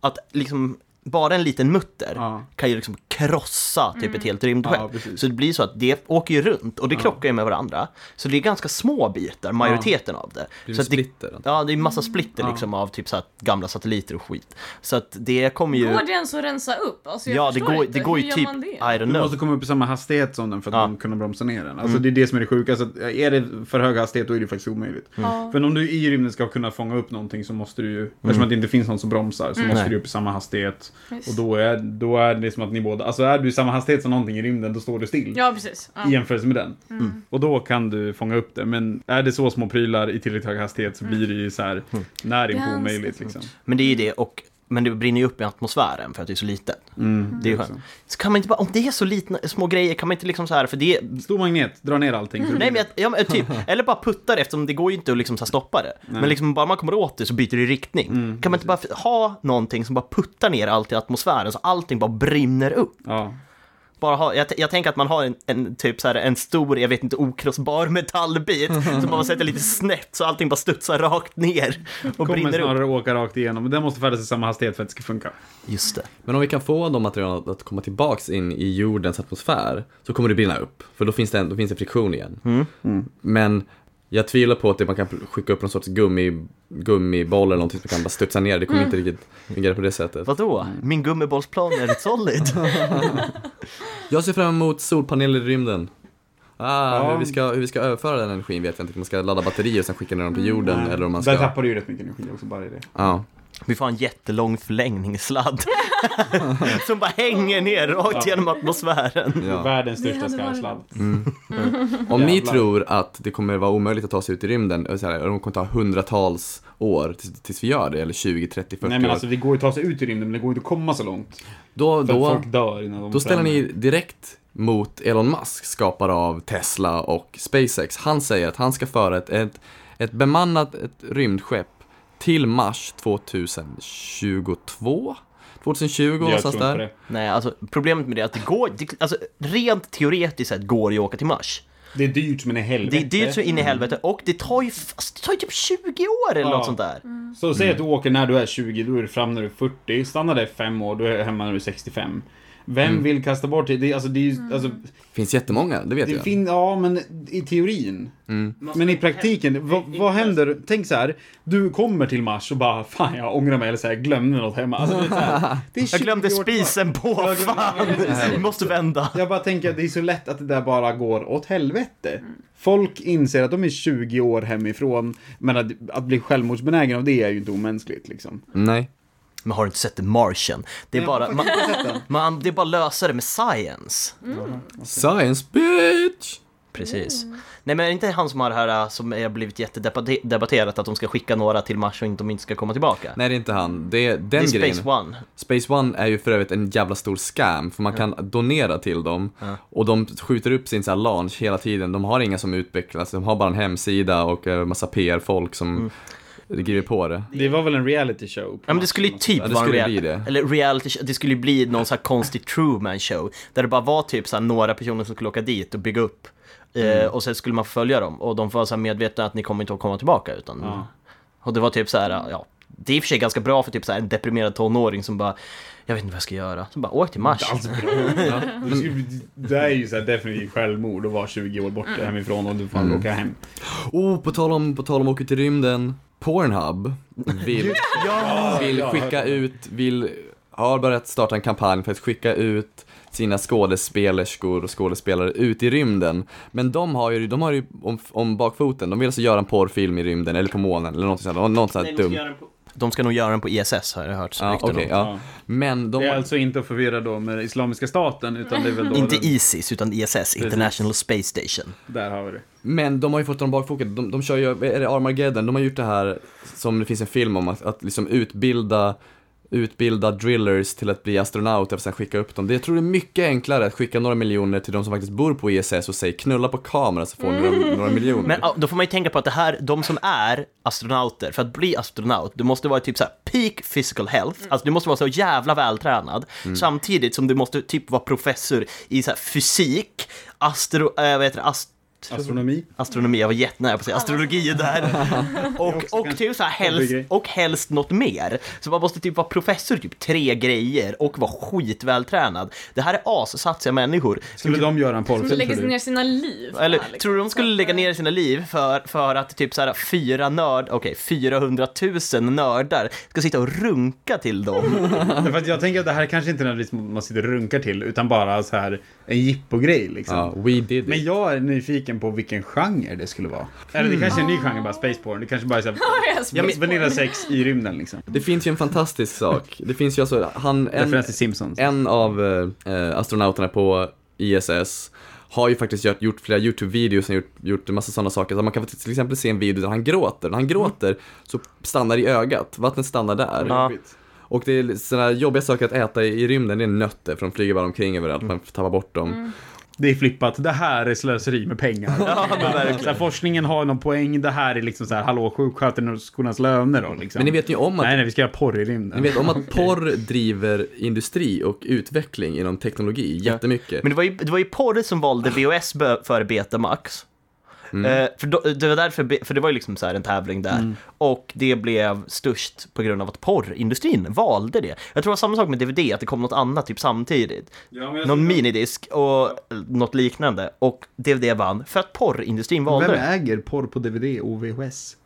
Att liksom bara en liten mutter Ja. kan ju liksom krossa typ ett helt rymdskepp. Ja, så det blir så att det åker ju runt och det krockar ju med varandra. Så det är ganska små bitar, majoriteten av det. Blir så det att det, splitter? Ja, det är massa splitter liksom av typ så här gamla satelliter och skit. Så att det kommer ju... Går det ens att rensa upp? Alltså, jag Ja, det går, inte. det går Hur ju gör typ, det? I don't Du know. måste komma upp i samma hastighet som den för att Ja. Mm. man kunna bromsa ner den. Alltså det är det som är det sjuka. Så att är det för hög hastighet då är det faktiskt omöjligt. Ja. För om du i rymden ska kunna fånga upp någonting så måste du ju, eftersom att det inte finns någon som bromsar, så måste Nej. du upp i samma hastighet. Och då är, då är det som att ni båda, alltså är du i samma hastighet som någonting i rymden, då står du still. Ja, precis. Ja. I jämförelse med den. Mm. Och då kan du fånga upp det. Men är det så små prylar i tillräckligt hög hastighet så blir det ju så här nära inpå Ganska omöjligt liksom. Men det är ju det, och, men det brinner ju upp i atmosfären för att det är så litet. Mm, Det är ju skönt. Så kan man inte bara, om det är så liten, små grejer, kan man inte liksom så här, för det... Stor magnet, dra ner allting. det Nej men, jag, ja, typ, eller bara putta det eftersom det går ju inte att liksom så stoppa det. Men liksom bara man kommer åt det så byter det riktning. kan man inte bara ha någonting som bara puttar ner allt i atmosfären så allting bara brinner upp? Ja. Bara ha, jag, jag tänker att man har en, en typ så här, en stor, jag vet inte, okrossbar metallbit som man sätter lite snett så allting bara studsar rakt ner och Kommer brinner upp. snarare åka rakt igenom. Men den måste färdas i samma hastighet för att det ska funka. Just det. Men om vi kan få de materialen att- komma tillbaks in i jordens atmosfär så kommer det brinna upp. För då finns det, en, då finns det friktion igen. Men jag tvivlar på att det, man kan skicka upp någon sorts gummi, gummiboll eller någonting som kan bara studsa ner. Det kommer inte riktigt fungera på det sättet. Vadå? Min gummibollsplan är solid. Jag ser fram emot solpaneler i rymden. Ah, Ja. hur, vi ska, hur vi ska överföra den energin vet jag inte. Om man ska ladda batterier och sen skicka ner dem till jorden eller om man Där ska... tappar du ju rätt mycket energi också bara i det. Ja. Vi får en jättelång förlängningssladd som bara hänger ner rakt genom atmosfären. Ja. Världens största hade varit- skarvsladd. Om ni tror att det kommer vara omöjligt att ta sig ut i rymden, så här, de kommer ta hundratals år tills, tills vi gör det, eller 20, 30, 40 Nej men år. alltså det går ju att ta sig ut i rymden men det går inte att komma så långt. då, För att då, folk dör innan de då ställer ni direkt mot Elon Musk, skapare av Tesla och SpaceX. Han säger att han ska föra ett, ett, ett bemannat ett rymdskepp till Mars 2022? 2020 Jag tror någonstans där. Nej, alltså problemet med det är att det går, det, alltså rent teoretiskt sett går det ju att åka till Mars. Det är dyrt men i helvete. Det är dyrt så in i helvete och det tar ju, fast, det tar ju typ 20 år eller Ja. något sånt där. Så säg att du åker när du är 20, då är du fram när du är 40. Stannar där i 5 år, då är du hemma när du är 65. Vem Mm. vill kasta bort det? det är, alltså, det är ju, alltså, finns jättemånga, det vet det jag. fin, ja, men i teorin. Mm. Men i praktiken, vad, vad händer? Tänk så här, du kommer till Mars och bara fan jag ångrar mig eller så här, glömde något hemma. Alltså, det är så här, det är Jag 20 glömde spisen på, Jag glömde- fan! Vi måste vända. Jag bara tänker att det är så lätt att det där bara går åt helvete. Folk inser att de är 20 år hemifrån, men att, att bli självmordsbenägen av det är ju inte omänskligt liksom. Nej. Men har du inte sett The Martian? Det är Nej, bara, man, man, det är bara att lösa det med science. Science bitch! Precis. Nej men är det inte han som har det här som har blivit jättedebatterat att de ska skicka några till Mars och inte- de inte ska komma tillbaka? Nej det är inte han. Det är den det är grejen. Space One. Space One är ju för övrigt en jävla stor scam, för man kan donera till dem Ja. och de skjuter upp sin så här launch hela tiden. De har inga som utvecklas, de har bara en hemsida och eh, massa PR-folk som Mm. Skriver på det. Det var väl en reality show? Ja men det skulle ju typ Ja, vara en real- det. Eller reality show, det skulle ju bli någon sån här konstig Truman show Där det bara var typ så här några personer som skulle åka dit och bygga upp Mm. eh, Och sen skulle man följa dem och de var så här medvetna att ni kommer inte att komma tillbaka utan Ja. Och det var typ så här, ja Det är i och för sig ganska bra för typ så här en deprimerad tonåring som bara Jag vet inte vad jag ska göra, så bara åk till Mars. Det är ju så här definitivt självmord att vara 20 år borta hemifrån och du får Mm. åka hem. Oh, på tal om, på tal om att åka till rymden. Pornhub vill, vill skicka ut, vill, har börjat starta en kampanj för att skicka ut sina skådespelerskor och skådespelare ut i rymden. Men de har ju, de har ju om, om bakfoten, de vill alltså göra en porrfilm i rymden eller på månen eller något sånt, något sånt dumt. De ska nog göra den på ISS har jag hört Ja, okej, ja. Men de, Det är alltså inte att förvirra då med Islamiska staten, utan det är väl då Inte den, ISIS utan ISS, International Space Station Där har vi det. Men de har ju fått dem bakfoten, de, de kör ju, är det Armageddon? De har gjort det här som det finns en film om, att, att liksom utbilda utbilda drillers till att bli astronauter och sen skicka upp dem. Det, jag tror det är mycket enklare att skicka några miljoner till de som faktiskt bor på ISS och säga knulla på kamera så får ni några, några miljoner. Men då får man ju tänka på att det här, de som är astronauter, för att bli astronaut, du måste vara typ så här peak physical health, alltså du måste vara så jävla vältränad, samtidigt som du måste typ vara professor i så här fysik, astro, äh, vad heter det, ast Astronomi. Astronomi, jag var jättenära på att säga astrologi där. Och, och, typ så här, helst, och helst något mer. Så man måste typ vara professor typ tre grejer och vara skitvältränad. Det här är assatsiga människor. Skulle de göra en porrfilm tror du? ner sina liv. Eller liksom. tror du de skulle lägga ner sina liv för, för att typ så här fyra nörd, okej, 400 000 nördar ska sitta och runka till dem? Därför att jag tänker att det här kanske inte nödvändigtvis man sitter och runkar till, utan bara så här en jippo-grej liksom. Ja, we did Men jag är nyfiken på vilken genre det skulle vara. Eller det kanske är en ny genre, bara space porn. Det kanske bara är såhär, Ja, vanilla sex i rymden liksom. Det finns ju en fantastisk sak. Det finns ju alltså, han, en, Simpsons. en av eh, astronauterna på ISS har ju faktiskt gjort, gjort flera YouTube-videos och gjort, gjort en massa sådana saker. Så man kan till exempel se en video där han gråter. När han gråter så stannar i ögat, vattnet stannar där. Ja. Och det är sådana jobbiga saker att äta i, rymden, det är nötter för de flyger bara omkring överallt, man tappar bort dem. Det är flippat, det här är slöseri med pengar. Ja, så här, forskningen har någon poäng, det här är liksom så här, hallå, sjuksköterskornas löner då liksom. Men ni vet ju om att Nej, nej, vi ska göra porr i rymden. Ni vet om att porr driver industri och utveckling inom teknologi jättemycket. Men det var ju, det var ju porr som valde VHS bö- före Betamax. Mm. Eh, för, då, det var därför, för det var ju liksom så här en tävling där. Och det blev störst på grund av att porrindustrin valde det. Jag tror det var samma sak med DVD, att det kom något annat typ samtidigt. Ja, Någon minidisk och eh, något liknande. Och DVD vann för att porrindustrin valde Vem det. äger porr på DVD och VHS?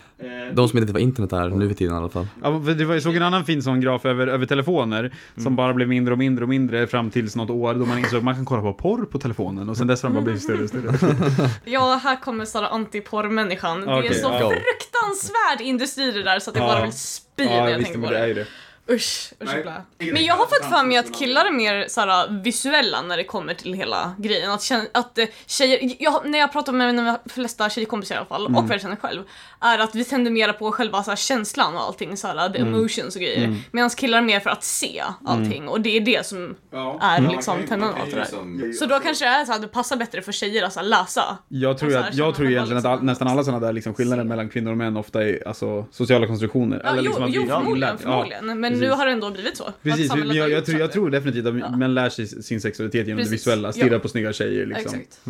De som inte vet vad internet är nu för tiden i alla fall. Ja, det var, jag såg en annan fin sån graf över, över telefoner som bara blev mindre och mindre och mindre fram tills något år då man insåg att man kan kolla på porr på telefonen och sen dess har de bara blivit större och större. Ja, här kommer sådana antiporrmänniskan. det är så ja. fruktansvärd industri det där så att jag Ja. bara vill spy när jag tänker på det. det. Usch, usch Nej, Men jag har fått för mig att killar är mer såhär, visuella när det kommer till hela grejen. Att, känna, att eh, tjejer, jag, när jag pratar med mina flesta tjejkompisar i alla fall, Mm. och vad jag känner själv, är att vi tänder mera på själva såhär, känslan och allting, såhär, the Mm. emotions och grejer. Medan killar är mer för att se allting och det är det som Ja. är Ja, liksom man kan ju- tändan man åt kan det där. liksom- Så då kanske det är så att det passar bättre för tjejer att så här, läsa. Jag tror, att, jag tror egentligen att bara all, liksom- nästan alla sådana där liksom skillnader mellan kvinnor och män ofta är alltså, sociala konstruktioner. Ja, jo, liksom att jo förmodligen, Ja, förmodligen. Men nu precis. har det ändå blivit så. Precis, men jag, jag, tror, jag tror definitivt att män lär sig sin sexualitet genom Precis, det visuella, ja. stirra på snygga tjejer liksom. Exakt.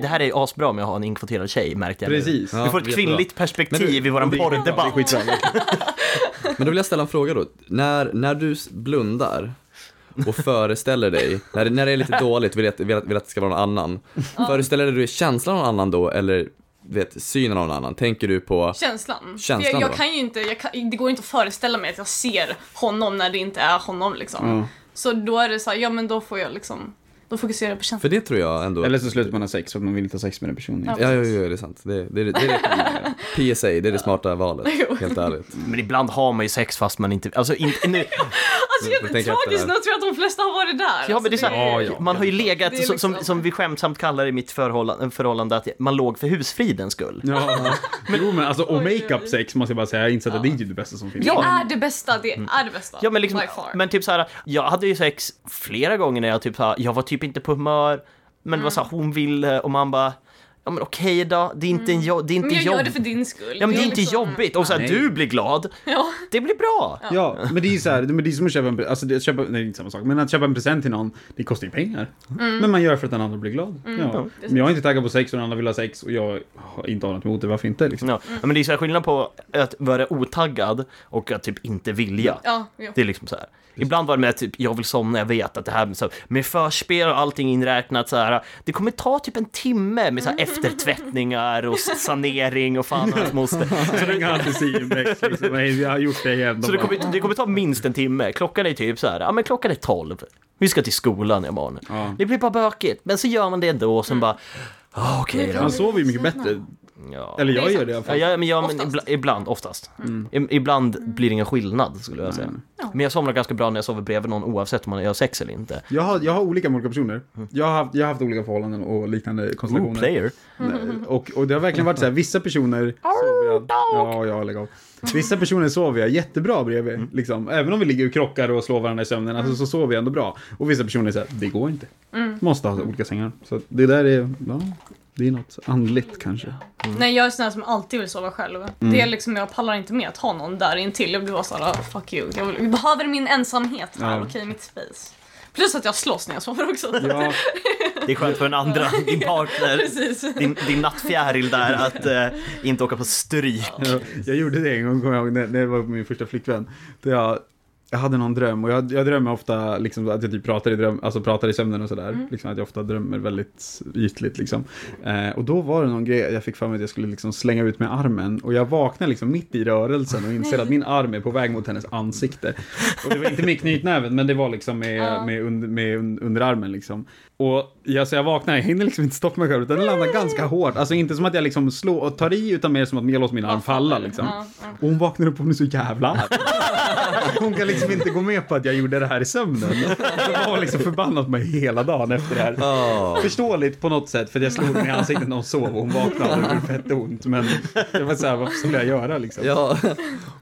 Det här är asbra med att ha en inkvoterad tjej, märkte jag nu. Precis. Ja. Vi får ett kvinnligt perspektiv i våran porrdebatt. Men då vill jag ställa en fråga då. När, när du blundar och föreställer dig, när, det- när det är lite dåligt, vill att, vill, att, vill att det ska vara någon annan. Föreställer du dig känslan av någon annan då, eller vet, synen av någon annan? Tänker du på... Känslan. Känslan jag, jag kan ju inte, jag kan, det går inte att föreställa mig att jag ser honom när det inte är honom liksom. Ja. Så då är det så här, ja men då får jag liksom, då fokuserar jag på känslan. För det tror jag ändå... Eller så slutar man ha sex för att man vill inte ha sex med den personen. Ja. Ja, ja, ja, det är sant. Det, det, det, det, det, PSA, det är det smarta valet, helt ärligt. Men ibland har man ju sex fast man inte, alltså inte, nu, Alltså efter tragiskt nog tror jag att de flesta har varit där. Ja, men det är så Alltså, här, Ja, ja. man har ju legat, är som, som, liksom- som vi skämtsamt kallar det i mitt förhållande, förhållande att man låg för husfridens skull. Ja, men, jo, men alltså, och makeup sex måste jag bara säga, jag insett att det är ju det bästa som finns. Det Ja. är det bästa, det är det bästa. Ja men liksom, men typ så här, jag hade ju sex flera gånger när jag typ så här, jag var typ inte på humör, men det var så här, hon ville och man bara, ja men okej då, det är inte, en jo- det är men inte jag gör jobb. det för din skull. Ja men det är inte liksom- jobbigt, och så här, du blir glad, Ja. det blir bra. Ja, men det är ju så här, men det är som att köpa en, pre- alltså det, att köpa, nej det är inte samma sak, men att köpa en present till någon, det kostar ju pengar. Mm. Men man gör för att den andra blir glad. Ja. Men jag är inte taggad på sex och den andra vill ha sex och jag har inte har något emot det, varför inte liksom? Ja, Mm. men det är så här skillnad på att vara otaggad och att typ inte vilja. Ja, ja. Det är liksom så här. Ibland var det med att typ, jag vill somna, jag vet att det här med, så, med förspel och allting inräknat så här. Det kommer ta typ en timme med så här eftertvättningar och sanering och fan och hans moster. Så det index liksom, jag har gjort det igen. Så det kommer, det kommer ta minst en timme. Klockan är typ så här, ja men klockan är 12. Vi ska till skolan imorgon. Ja. Det blir bara bökigt, men så gör man det ändå och sen bara, ah, okej då. Man sover ju mycket bättre, Ja. eller jag gör det i alla Ja, fall. ja, men, ja, men Oftast. ibland, ibland, oftast. I- Ibland blir det ingen skillnad skulle jag säga. Ja. Men jag somnar ganska bra när jag sover bredvid någon oavsett om man har sex eller inte. Jag har, jag har olika med olika personer. Jag har, haft, jag har haft olika förhållanden och liknande Ooh, konstellationer. player. Nej, Och, och det har verkligen varit så här, vissa personer sover jag, ja, ja, lägg av. Vissa personer sover jag jättebra bredvid, liksom. Även om vi ligger och krockar och slår varandra i sömnen, alltså, så sover jag ändå bra. Och vissa personer säger det går inte. Måste ha olika sängar. Så det där är, ja, det är något andligt kanske. Nej jag är sån här som alltid vill sova själv. Mm. Det är liksom, jag pallar inte med att ha någon där intill. Jag blir bara såhär, ah, fuck you. Jag, vill, jag behöver min ensamhet här, Ja. okej mitt space. Plus att jag slåss när jag sover också. Ja, det är skönt för den andra, din partner, din, din nattfjäril där att eh, inte åka på stryk. Ja, jag gjorde det en gång, kommer jag ihåg, när, när jag var med min första flickvän. Då jag, jag hade någon dröm och jag, jag drömmer ofta liksom, att jag typ pratar i, dröm, alltså pratar i sömnen och sådär. Liksom, att jag ofta drömmer väldigt ytligt. Liksom. Eh, och då var det någon grej, jag fick för mig att jag skulle liksom slänga ut med armen. Och jag vaknade liksom mitt i rörelsen och inser att min arm är på väg mot hennes ansikte. Och det var inte med knytnäven, men det var liksom med, med, under, med un- underarmen. Liksom. Och jag, så jag vaknar, jag hinner liksom inte stoppa mig själv, utan den landar ganska hårt. Alltså inte som att jag liksom slår och tar i, utan mer som att jag låter min arm falla. Liksom. Ja, ja. Och hon vaknar upp och blir så jävla arg. Hon kan liksom inte gå med på att jag gjorde det här i sömnen. Så var liksom förbannad på mig hela dagen efter det här. Ja. Förståeligt på något sätt, för jag slog henne i ansiktet när hon sov och hon vaknade och det gjorde fett ont. Men det var så här, vad skulle jag göra liksom? Ja,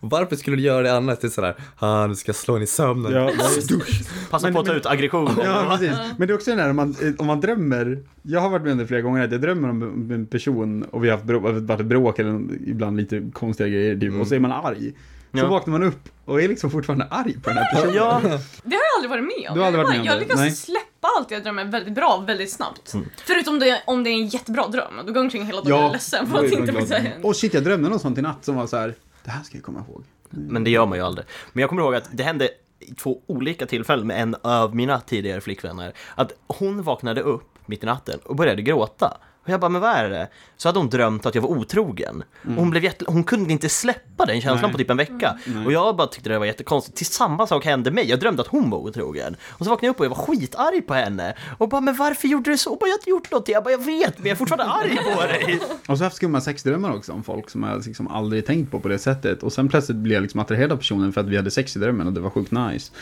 varför skulle du göra det annars? Det är sådär, ah, nu ska jag slå in i sömnen. Ja, Passa Men- på att ta men- ut aggression. Ja, precis. Men det är också den här om man, om man drömmer. Jag har varit med om det flera gånger, att jag drömmer om en person och vi har haft brå, varit bråk eller ibland lite konstiga grejer, typ, och så är man arg. Så Ja. vaknar man upp och är liksom fortfarande arg på den här personen. Ja, Det har jag aldrig varit med om. Du har aldrig varit med om jag det? lyckas Nej. släppa allt jag drömmer väldigt bra, väldigt snabbt. Mm. Förutom det, om det är en jättebra dröm. Då går jag omkring hela dagen och är ledsen för att man inte faktiskt säga Åh shit, jag drömde något sånt i natt som var så här. det här ska jag komma ihåg. men det gör man ju aldrig. Men jag kommer ihåg att det hände i två olika tillfällen med en av mina tidigare flickvänner. Att hon vaknade upp mitt i natten och började gråta. Och jag bara, men vad är det? Så hade hon drömt att jag var otrogen. Och hon, blev jätte... hon kunde inte släppa den känslan Nej. på typ en vecka. Nej. Och jag bara tyckte det var jättekonstigt. Till samma sak hände mig. Jag drömde att hon var otrogen. Och så vaknade jag upp och jag var skitarg på henne. Och bara, men varför gjorde du så? Och bara, jag har inte gjort någonting. Jag bara, jag vet, men jag är fortfarande arg på dig. Och så har jag haft skumma sexdrömmar också om folk som jag liksom aldrig tänkt på på det sättet. Och sen plötsligt blev jag liksom attraherad av personen för att vi hade sex i drömmen och det var sjukt nice.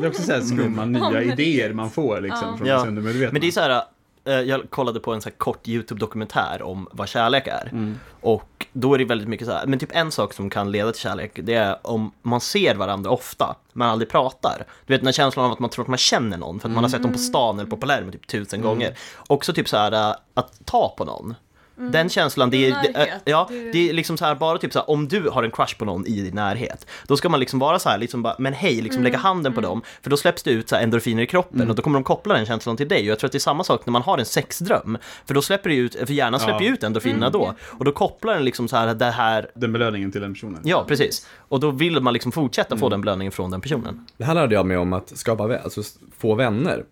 Det är också så här skumma nya men- idéer man får liksom Ja. från Ja, undermedvetna. Men det är så här, jag kollade på en så kort YouTube-dokumentär om vad kärlek är. Mm. Och då är det väldigt mycket så här, men typ en sak som kan leda till kärlek, det är om man ser varandra ofta, men aldrig pratar. Du vet den här känslan av att man tror att man känner någon, för att man har sett dem på stan eller på Palermo typ tusen Mm. gånger. Också typ så här eh, att ta på någon. Den känslan, det är, det, Närhet, är- ja, det- det är liksom så här bara typ så här, om du har en crush på någon i din närhet, då ska man liksom vara så här, liksom bara, men hej, liksom lägga handen på dem, för då släpps det ut så här endorfiner i kroppen och då kommer de koppla den känslan till dig. Och jag tror att det är samma sak när man har en sexdröm, för då släpper det ut, för hjärnan släpper ju Ja. ut endorfinerna då, och då kopplar den liksom så här, det här, Den belöningen till den personen. ja precis, och då vill man liksom fortsätta få den belöningen från den personen. Det här lärde jag mig om att skapa alltså få vänner.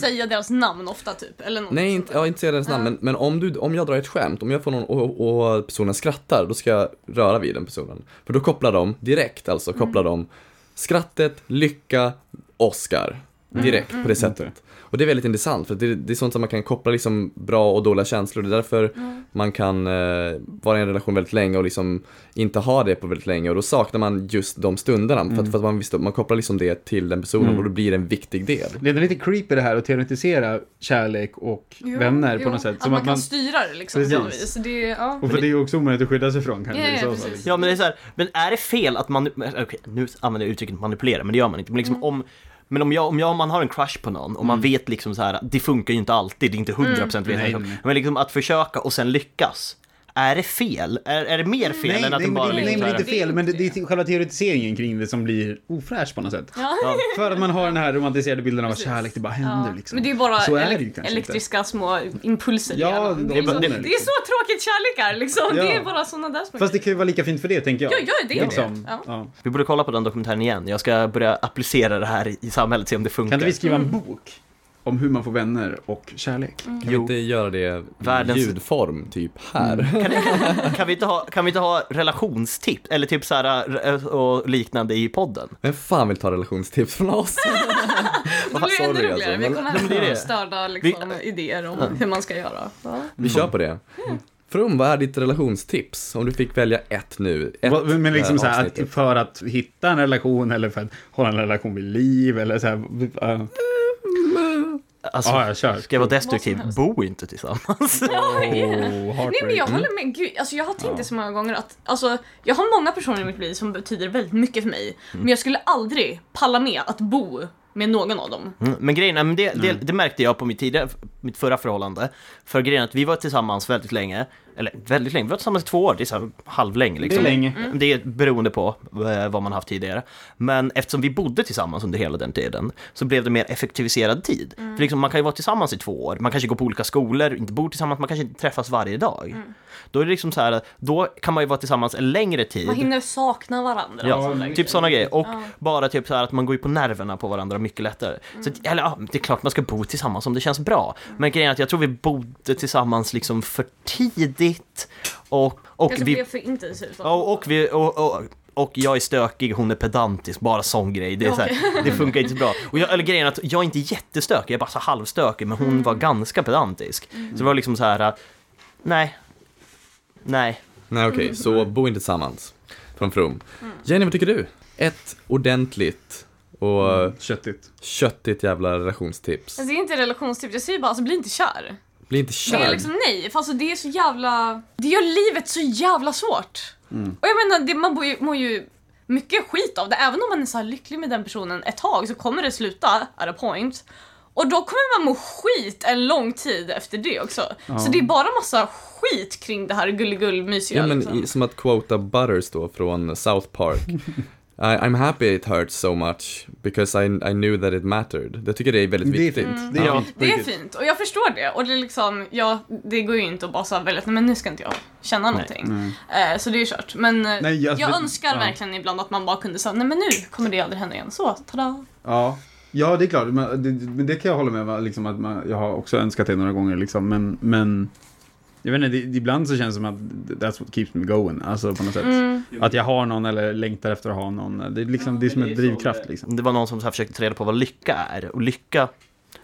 Säga deras namn ofta typ. Eller något Nej, inte, ja, inte säga deras namn, men, men om, du, om jag drar ett skämt, om jag får någon och, och personen skrattar, då ska jag röra vid den personen. För då kopplar de direkt, alltså kopplar de skrattet, lycka, Oscar. Direkt på det sättet. Och det är väldigt intressant, för det, det är sånt som man kan koppla liksom bra och dåliga känslor. Det är därför man kan eh, vara i en relation väldigt länge och liksom inte ha det på väldigt länge. Och då saknar man just de stunderna. För, att, för att man, visste, man kopplar liksom det till den personen och då blir det en viktig del. Det är lite creepy det här att teoretisera kärlek och Jo, vänner på jo, något sätt. Att Som man att kan man, styra det liksom. Precis. Det, är- ja. och för det är också omöjligt att skydda sig från kanske. Ja, ja, liksom. Ja men det är så här, men är det fel att man, okej nu använder jag uttrycket manipulera, men det gör man inte. Men liksom om, men om, jag, om jag, man har en crush på någon och man vet liksom så här, det funkar ju inte alltid, det är inte 100% mm. Nej. Men liksom att försöka och sen lyckas. Är det fel? Är, är det mer fel Nej, än att nej, den men bara det, nej, liksom men så det är inte här, fel, men det, det är själva teoretiseringen kring det som blir ofräsch på något sätt. Ja. För att man har den här romantiserade bilden av att kärlek, det bara händer Ja. liksom. Men det är bara Så är det elek- ju kanske inte. elektriska små impulser Ja, det, är, det, liksom. det är så tråkigt kärlek är liksom. Ja. Det är bara sådana där små Fast det kan ju vara lika fint för det, tänker jag. Ja, gör det det. Liksom, Ja. ja. Vi borde kolla på den dokumentären igen. Jag ska börja applicera det här i, i samhället, se om det funkar. Kan inte vi skriva en bok om hur man får vänner och kärlek? Kan vi Jo. inte göra det i Världens- ljudform, typ här? Kan, kan, vi inte ha, kan vi inte ha relationstips, eller typ så här eh, och liknande i podden? Vem fan vill ta relationstips från oss? Det blir ännu roligare. alltså, Vi kommer här med störda liksom, idéer om hur man ska göra. Ja. Vi kör på det. From, vad är ditt relationstips? Om du fick välja ett nu. Ett, Men liksom eh, så här, att för att hitta en relation eller för att hålla en relation vid liv eller så här. Uh, Alltså, ja, jag kör. ska jag vara destruktiv, bo inte tillsammans. Oh, Nej men jag håller med, gud, alltså jag har tänkt det så många gånger att alltså, jag har många personer i mitt liv som betyder väldigt mycket för mig. Men jag skulle aldrig palla med att bo med någon av dem. Mm, Men grejen är, men det, det, det märkte jag på mitt tidigare mitt förra förhållande. För grejen är att vi var tillsammans väldigt länge, eller väldigt länge, vi var tillsammans i två år, det är så här halvlänge liksom. Det är länge. Det är beroende på eh, vad man haft tidigare. Men eftersom vi bodde tillsammans under hela den tiden så blev det mer effektiviserad tid. För liksom, man kan ju vara tillsammans i två år, man kanske går på olika skolor, inte bor tillsammans, man kanske inte träffas varje dag. Då är det liksom så här, då kan man ju vara tillsammans en längre tid. Man hinner sakna varandra. och Ja, sådana typ sådana grejer. Och Ja. bara typ så här att man går ju på nerverna på varandra mycket lättare. Så, att- eller ja, det är klart man ska bo tillsammans om det känns bra. Men grejen är att jag tror vi bodde tillsammans liksom för tidigt. Och, och Kanske vi... blev för intensivt. Och, och, vi, och, och, och jag är stökig, hon är pedantisk, bara sån grej. Det, är så här, det funkar inte så bra. Och jag, eller grejen är att jag är inte jättestökig, jag är bara så halvstökig, men hon var ganska pedantisk. Så det var liksom så här, nej, nej. Nej okej, så bo inte tillsammans. Från From. Jenny, vad tycker du? Ett ordentligt och Köttigt. köttigt jävla relationstips. Alltså, det är inte relationstips, jag säger bara alltså, bli inte kär. Bli inte kär. liksom nej, för alltså det är så jävla... Det gör livet så jävla svårt. Och jag menar, det, man mår ju, mår ju mycket skit av det. Även om man är så lycklig med den personen ett tag så kommer det sluta at a point. Och då kommer man må skit en lång tid efter det också. Så det är bara massa skit kring det här gulligull-mysiga Ja men liksom. som att quota Butters då från South Park. I, I'm happy it hurts so much because I, I knew that it mattered. Det tycker jag är väldigt Det är viktigt. fint. Det är Ja. fint. Det är fint och jag förstår det. Och det är liksom, ja, det går ju inte att bara att nej men nu ska inte jag känna någonting. Eh, så det är ju kört. Men eh, Nej, alltså, jag det- önskar ja. verkligen ibland att man bara kunde säga nej men nu kommer det aldrig hända igen. Så, tada. Ja. Ja, det är klart. Men det, men det kan jag hålla med om. Liksom, att man, jag har också önskat det några gånger. Liksom, men, men jag vet inte, det, ibland så känns det som att that's what keeps me going. Alltså på något sätt. Mm. Att jag har någon eller längtar efter att ha någon. Det är, liksom, det är som en drivkraft. Liksom. Det var någon som så här försökte ta reda på vad lycka är. Och lycka,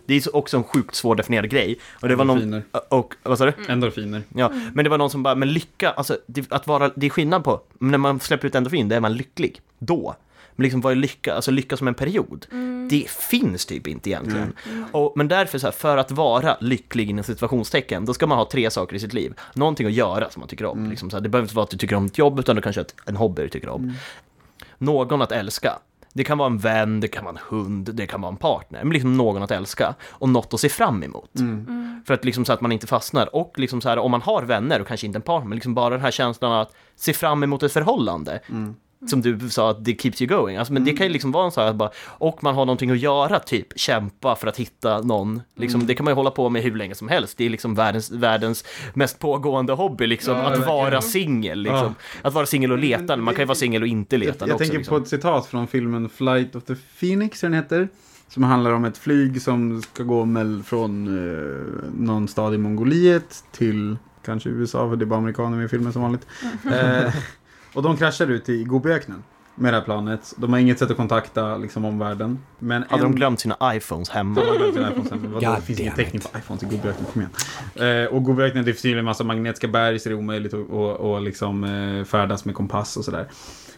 det är så- också en sjukt svårdefinierad grej. Och det var någon... Endorfiner. Och, vad sa du? Endorfiner. Ja, men det var någon som bara, men lycka, alltså det, att vara, det är skillnad på, när man släpper ut endorfin, då är man lycklig. Då. Men liksom vad är lycka, alltså lycka som en period? Det finns typ inte egentligen. Och, men därför så här, för att vara lycklig inom situationstecken, då ska man ha tre saker i sitt liv. Någonting att göra som man tycker om. Liksom så här, det behöver inte vara att du tycker om ditt jobb, utan det kanske är ett- en hobby du tycker om. Någon att älska. Det kan vara en vän, det kan vara en hund, det kan vara en partner. Men liksom någon att älska. Och något att se fram emot. För att liksom så att man inte fastnar. Och liksom så här, om man har vänner och kanske inte en partner, men liksom bara den här känslan av att se fram emot ett förhållande. Som du sa, att det keeps you going. Alltså, men det kan ju liksom vara en sån här, bara, och man har någonting att göra, typ kämpa för att hitta någon. Liksom, Det kan man ju hålla på med hur länge som helst. Det är liksom världens, världens mest pågående hobby, liksom, Ja, att vara singel. Liksom. Att vara singel och letande, man kan ju vara singel och inte Jag, letande jag också. tänker liksom. på ett citat från filmen Flight of the Phoenix, jag den heter. Som handlar om ett flyg som ska gå mell- från eh, någon stad i Mongoliet till kanske USA, för det är bara amerikaner med i filmen som vanligt. Eh, och de kraschar ut i Gobiöknen med det här planet. De har inget sätt att kontakta liksom, omvärlden. Men Hade en- de glömt sina iPhones hemma? de glömt sin iPhone sen. Vadå? God Det finns ingen täckning på iPhones i Gobiöknen, kom igen. Eh, och Gobiöknen, det finns tydligen en massa magnetiska berg, så det är omöjligt att och, och liksom, eh, färdas med kompass och sådär.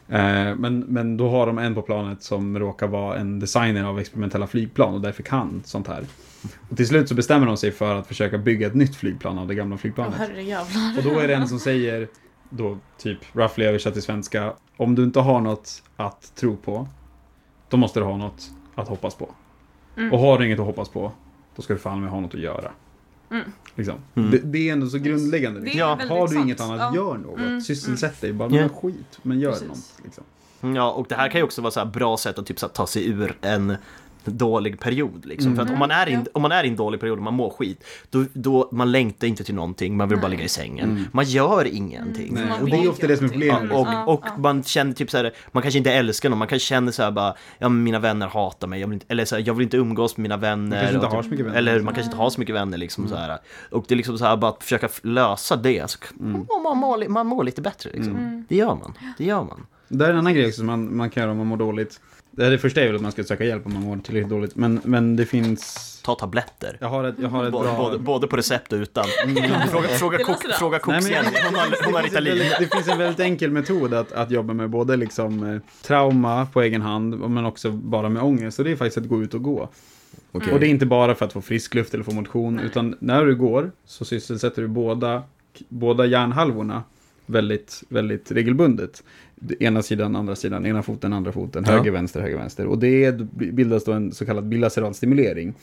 Eh, men, men då har de en på planet som råkar vara en designer av experimentella flygplan och därför kan sånt här. Och till slut så bestämmer de sig för att försöka bygga ett nytt flygplan av det gamla flygplanet. herrejävlar. Och då är det en som säger, då typ roughly översatt till svenska, om du inte har något att tro på, då måste du ha något att hoppas på. Mm. Och har du inget att hoppas på, då ska du fan med ha något att göra. Mm. Liksom. Mm. Det, det är ändå så grundläggande. Liksom. Ja. Har du sant. inget annat, Ja. gör något. Mm, Sysselsätt dig, bara Ja. men skit, men gör Precis. något. Liksom. Ja, och det här kan ju också vara så här bra sätt att typ så ta sig ur en dålig period. Liksom. För att om man, är i, en- om man är i en dålig period och man mår skit, då, då man längtar inte till någonting, man vill bara Nej. ligga i sängen. Man gör ingenting. Nej, man och det är ofta det som är problemet. Och, liksom. och, Ja, man känner typ så här, man kanske inte älskar någon, man kanske känner så här bara, ja mina vänner hatar mig, jag vill inte, eller så här, jag vill inte umgås med mina vänner. kanske inte och har typ- så mycket vänner, Eller man kanske inte har så mycket vänner liksom så här. Och det är liksom så här, bara att försöka lösa det, så man, man, mår, man mår lite bättre liksom. Det gör man, det gör man. Det är en annan grej som man, man kan göra om man mår dåligt. Det, det första är väl att man ska söka hjälp om man mår tillräckligt dåligt. Men, men det finns... Ta tabletter. Jag har ett, jag har ett Både, bra... både, både på recept och utan. Fråga, fråga, Det kok, fråga Nej, men- koks hon har, hon har det, finns en Ritalin. väldigt, det finns en väldigt enkel metod att, att jobba med både liksom, eh, trauma på egen hand men också bara med ångest. Och det är faktiskt att gå ut och gå. Okej. Och det är inte bara för att få frisk luft eller få motion utan när du går så sysselsätter du båda, båda hjärnhalvorna väldigt, väldigt regelbundet. Ena sidan, andra sidan, ena foten, andra foten, Ja. höger, vänster, höger, vänster. Och det bildas då en så kallad bilateral stimulering.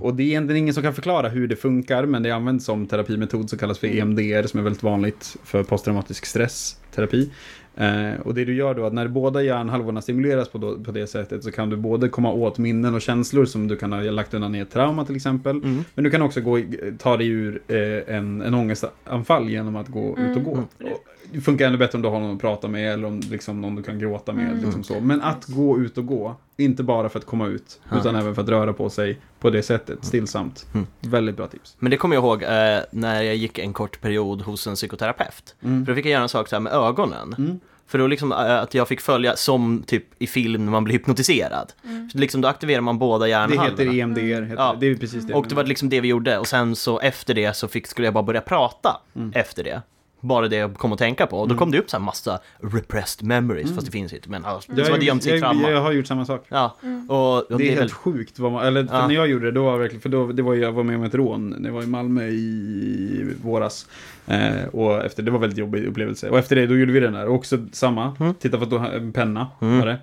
Och det är egentligen ingen som kan förklara hur det funkar, men det används som terapimetod som kallas för EMDR, som är väldigt vanligt för posttraumatisk stressterapi. Eh, och det du gör då, att när båda hjärnhalvorna stimuleras på, då, på det sättet så kan du både komma åt minnen och känslor som du kan ha lagt undan i ett trauma till exempel. Mm. Men du kan också gå, ta dig ur eh, en, en ångestanfall genom att gå ut och gå. Och det funkar ännu bättre om du har någon att prata med eller om liksom, någon du kan gråta med. Liksom så. Men att gå ut och gå, inte bara för att komma ut, Ja. utan även för att röra på sig på det sättet, stillsamt. Mm. Väldigt bra tips. Men det kommer jag ihåg eh, när jag gick en kort period hos en psykoterapeut. För då fick jag göra en sak så här med ögonen. Mm. För då liksom eh, att jag fick följa som typ i film när man blir hypnotiserad. Så liksom då aktiverar man båda Det hjärnhalvorna. heter EMDR, heter Ja. det. det är precis det. Och det var liksom det vi gjorde och sen så efter det så fick, skulle jag bara börja prata Mm. efter det. Bara det jag kom att tänka på. Och då kom det upp så här massa repressed memories, fast det finns inte. Men ja, Mm. jag, så var det gömt jag, trauma. jag har gjort samma sak. Ja, och, och Det är, det är helt väl... sjukt. Vad man, eller Ja. när jag gjorde det, då var det verkligen, för då, det var, ju- jag var med om ett rån när jag var i Malmö i våras. Eh, och efter, det var väldigt jobbig upplevelse. Och efter det, då gjorde vi den där. Och också samma, Mm. titta på att du har en penna, Mm. var det.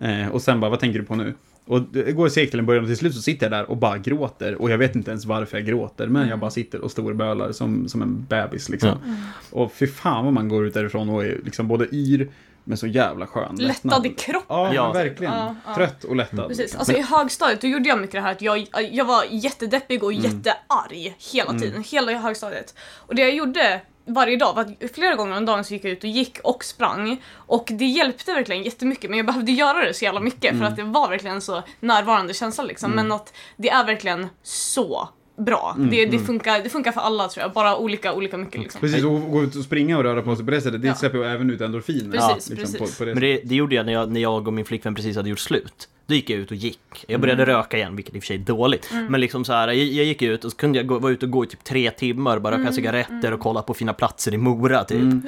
Eh, och sen bara, vad tänker du på nu? Och det går segt till en början och till slut så sitter jag där och bara gråter. Och jag vet inte ens varför jag gråter, men jag bara sitter och storbölar som, som en bebis liksom. Ja. Och fy fan vad man går ut därifrån och är liksom både yr, men så jävla skön. Lättad i kroppen. Ja, Ja. verkligen. Ja, ja. Trött och lättad. Precis. Alltså i högstadiet då gjorde jag mycket det här att jag, jag var jättedeppig och jättearg hela tiden, hela högstadiet. Och det jag gjorde varje dag var flera gånger om dagen så gick jag ut och gick och sprang. Och det hjälpte verkligen jättemycket men jag behövde göra det så jävla mycket för att det var verkligen en så närvarande känsla liksom. Men att det är verkligen så bra. Det, det, funkar, det funkar för alla tror jag, bara olika, olika mycket liksom. Precis, och gå ut och springa och röra på sig på det sättet, det Ja. släpper ju även ut endorfiner. Precis, liksom, precis. På, på det Men det, det gjorde jag när, jag när jag och min flickvän precis hade gjort slut. Då gick jag ut och gick. Jag började Mm. röka igen, vilket i och för sig är dåligt. Men liksom så här, jag, jag gick ut och så kunde jag gå, vara ute och gå i typ tre timmar, bara röka cigaretter och kolla på fina platser i Mora typ. Mm.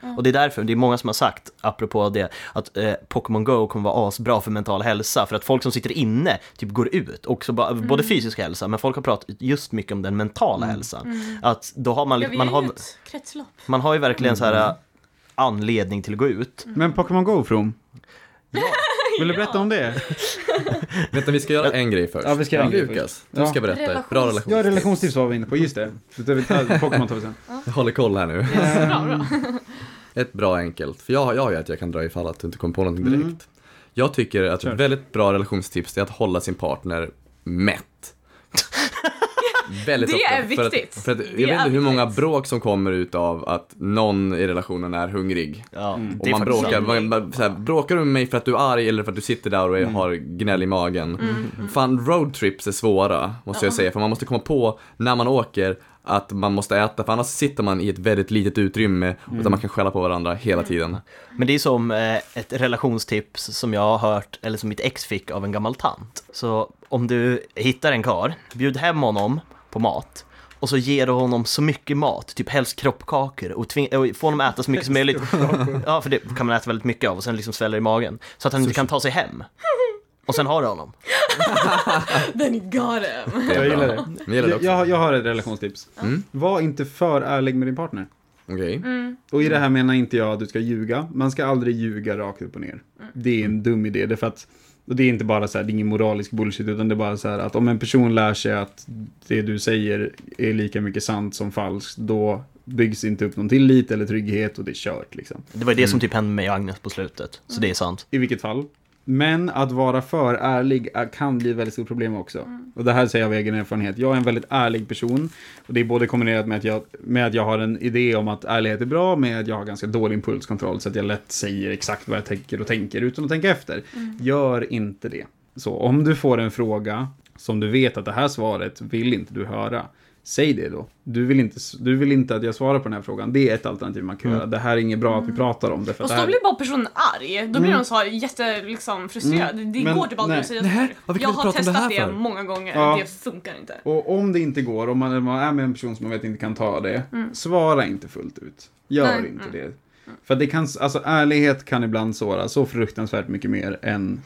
Ja. Och det är därför, det är många som har sagt, apropå det, att eh, Pokémon Go kommer vara asbra för mental hälsa. För att folk som sitter inne typ går ut, också ba, Mm. både fysisk hälsa, men folk har pratat just mycket om den mentala hälsan. Att då har man, Mm. Ja, man, har, man har ju verkligen så Mm. här anledning till att gå ut. Men Pokémon Go, From? Vill du berätta om det? Vänta, vi ska göra en grej först. Ja, vi ska göra en grej Lukas, först. du ska berätta ett Relations- bra relation. Ja, relationstips var vi inne på, just det. Så det tar- Pokémon tar vi sen. Jag håller koll här nu. Bra, bra. Ett bra enkelt, för jag, jag har ju att jag kan dra ifall att du inte kommer på någonting direkt. Mm. Jag tycker att ett väldigt bra relationstips är att hålla sin partner mätt. Väldigt Det ofta. är För att, viktigt. för att, Det jag vet inte hur många viktigt. bråk som kommer ut av att någon i relationen är hungrig. Ja, Mm. Och det är man bråkar, man, man, så här, bråkar du med mig för att du är arg eller för att du sitter där och är, har gnäll i magen? Fan, roadtrips är svåra, måste jag säga, för man måste komma på när man åker att man måste äta, för annars sitter man i ett väldigt litet utrymme där man kan skälla på varandra hela tiden. Men det är som eh, ett relationstips som jag har hört, eller som mitt ex fick av en gammal tant. Så om du hittar en kar, bjud hem honom på mat. Och så ger du honom så mycket mat, typ helst kroppkakor och, tving- och få honom att äta så mycket som möjligt. Ja, för det kan man äta väldigt mycket av och sen liksom sväller i magen. Så att han inte kan ta sig hem. Och sen har du honom. Then you got him. Jag gillar det. Men gillar det Jag, också. jag, jag har ett relationstips. Mm. Var inte för ärlig med din partner. Okej. Mm. Och i det här menar inte jag att du ska ljuga. Man ska aldrig ljuga rakt upp och ner. Det är en dum idé. Därför att, och det är inte bara så här, det är ingen moralisk bullshit, utan det är bara så här att om en person lär sig att det du säger är lika mycket sant som falskt, då byggs inte upp någon tillit eller trygghet och det är kört liksom. Det var det som typ hände med mig och Agnes på slutet. Så det är sant. I vilket fall. Men att vara för ärlig är- kan bli ett väldigt stort problem också. Och det här säger jag av egen erfarenhet. Jag är en väldigt ärlig person. Och det är både kombinerat med att jag, med att jag har en idé om att ärlighet är bra, med att jag har ganska dålig impulskontroll. Så att jag lätt säger exakt vad jag tänker och tänker utan att tänka efter. Gör inte det. Så om du får en fråga som du vet att det här svaret vill inte du höra. Säg det då. Du vill, inte, du vill inte att jag svarar på den här frågan. Det är ett alternativ man kan göra. Det här är inget bra att vi pratar om det. För Och det så här... blir bara personen arg. Då blir de så här jätte, liksom, frustrerad. Det Men- går typ aldrig att säga Nej, Jag har det testat här det för? många gånger. Ja. Det funkar inte. Och om det inte går, om man, man är med en person som man vet inte kan ta det, svara inte fullt ut. Gör Nej, inte nej. det. För det kan, alltså ärlighet kan ibland såra så fruktansvärt mycket mer än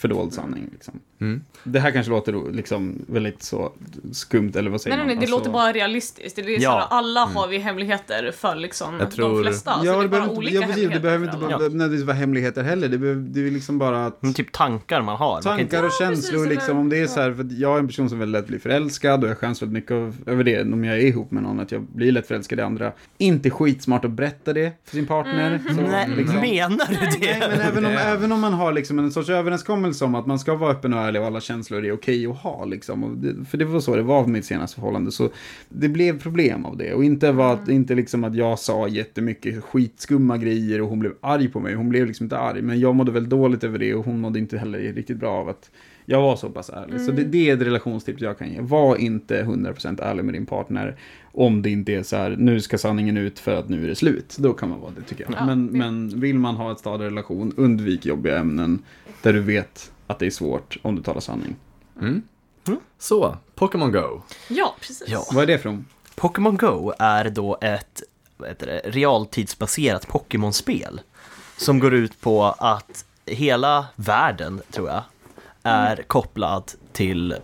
fördold sanning. Liksom. Mm. Det här kanske låter liksom väldigt så skumt, eller vad säger Nej, nej, nej, man? det Alltså- låter bara realistiskt. Det är Ja. såhär, alla har vi hemligheter för liksom Jag tror- de flesta. Alltså, ja, det är det bara behöver, inte, olika ja, precis, det behöver inte bara, nödvändigtvis vara hemligheter heller. Det, behöver, det är liksom bara att Men typ tankar man har. Man kan inte... tankar och Ja, känslor, precis, liksom, om det är ja. så här, för jag är en person som väldigt lätt blir förälskad och jag skäms väldigt mycket av, över det, om jag är ihop med någon, att jag blir lätt förälskad i andra. Inte skitsmart att berätta det för sin partner. Så, Nej, liksom. menar du det? Nej, men även om, Det- även om man har liksom en sorts överenskommelse om att man ska vara öppen och ärlig och alla känslor är okej att ha. Liksom. Det, för det var så det var med mitt senaste förhållande. Så det blev problem av det. Och inte, var att, inte liksom att jag sa jättemycket skitskumma grejer och hon blev arg på mig. Hon blev liksom inte arg. Men jag mådde väl dåligt över det och hon mådde inte heller riktigt bra av att jag var så pass ärlig. Så det, det är ett relationstips jag kan ge. Var inte 100% ärlig med din partner. Om det inte är så här, nu ska sanningen ut för att nu är det slut. Då kan man vara det tycker jag. Ja, men, det- men vill man ha ett stadig relation, undvik jobbiga ämnen där du vet att det är svårt om du talar sanning. Mm. Så, Pokémon Go. Ja, precis. Ja. Vad är det från? Pokémon Go är då ett vad heter det, realtidsbaserat Pokémon-spel som går ut på att hela världen, tror jag, är kopplad till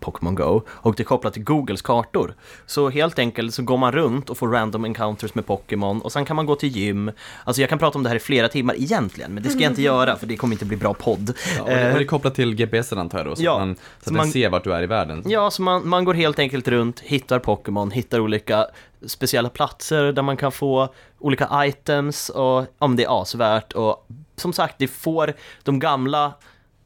Pokémon Go och det är kopplat till Googles kartor. Så helt enkelt så går man runt och får random encounters med Pokémon och sen kan man gå till gym. Alltså jag kan prata om det här i flera timmar egentligen, men det ska jag inte göra för det kommer inte bli bra podd. Ja, och det och det är kopplat till GPSen antar jag då, så Ja, att, man, så att så den man- ser vart du är i världen. Ja, så man, man går helt enkelt runt, hittar Pokémon, hittar olika speciella platser där man kan få olika items och om det är asvärt och som sagt, det får de gamla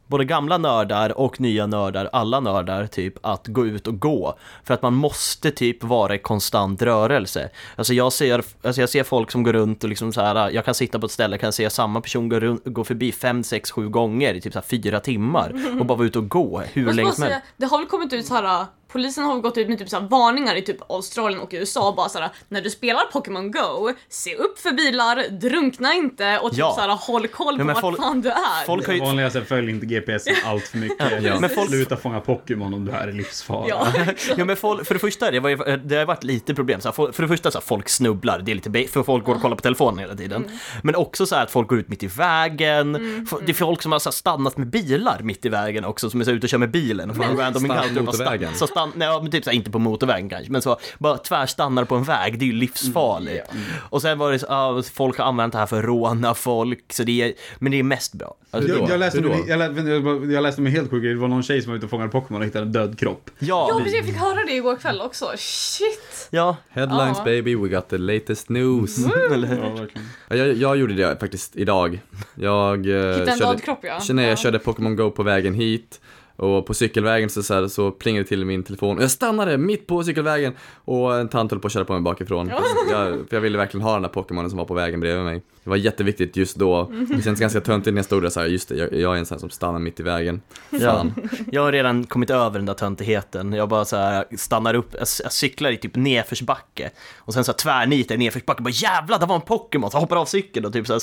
både gamla nördar och nya nördar, alla nördar typ, att gå ut och gå. För att man måste typ vara i konstant rörelse. Alltså jag ser, alltså jag ser folk som går runt och liksom så här, jag kan sitta på ett ställe, kan se samma person gå, runt, gå förbi fem, sex, sju gånger i typ så här fyra timmar och bara vara ute och gå hur länge som helst. det har väl kommit ut så här. Polisen har gått ut med typ så här varningar i typ Australien och USA bara såhär när du spelar Pokémon Go, se upp för bilar, drunkna inte och typ Ja. såhär håll koll på Ja, men vart folk- fan du är. folk har ju- Vanligaste, följ inte GPS allt för mycket. Ja. Men folk- Sluta fånga Pokémon om du är i livsfara. Ja, Ja men folk, för det första, det, var ju, det har varit lite problem. Så här, för det första så här, folk snubblar, det är lite för folk går och kollar på telefonen hela tiden. Men också så här att folk går ut mitt i vägen. F- Det är folk som har så här, stannat med bilar mitt i vägen också, som är så ute och kör med bilen. Och får en random encounter och bara. Stann, nej, men typ så här, inte på motorvägen kanske, men så bara tvärstannar på en väg, det är ju livsfarligt. Och sen var det så, ja, folk har använt det här för att råna folk, så det är, men det är mest bra. Alltså? Jag, jag, läste om, jag, läste helt sjuk. Det var någon tjej som var ute och fångade Pokémon och hittade en död kropp. ja ja, precis, jag fick höra det igår kväll också. Shit! ja, Headlines Ja. baby, we got the latest news. eller Ja, Jag, jag gjorde det faktiskt idag. Jag, eh, Hitta en körde, död kropp ja. nej, ja. jag körde Pokémon Go på vägen hit. Och på cykelvägen så, så, här, så plingade det till i min telefon och jag stannade mitt på cykelvägen och en tant höll på att köra på mig bakifrån. Jag, för jag ville verkligen ha den där Pokémonen som var på vägen bredvid mig. Det var jätteviktigt just då. Det känns ganska töntigt när jag stod där så här, just det, jag, jag är en sån här som stannar mitt i vägen. Ja, Fan. jag har redan kommit över den där töntigheten. Jag bara så här stannar upp, jag, jag cyklar i typ nedförsbacke och sen så här tvärnitar i nedförsbacke, bara jävlar, det var en Pokémon! Så jag hoppar av cykeln och typ så här,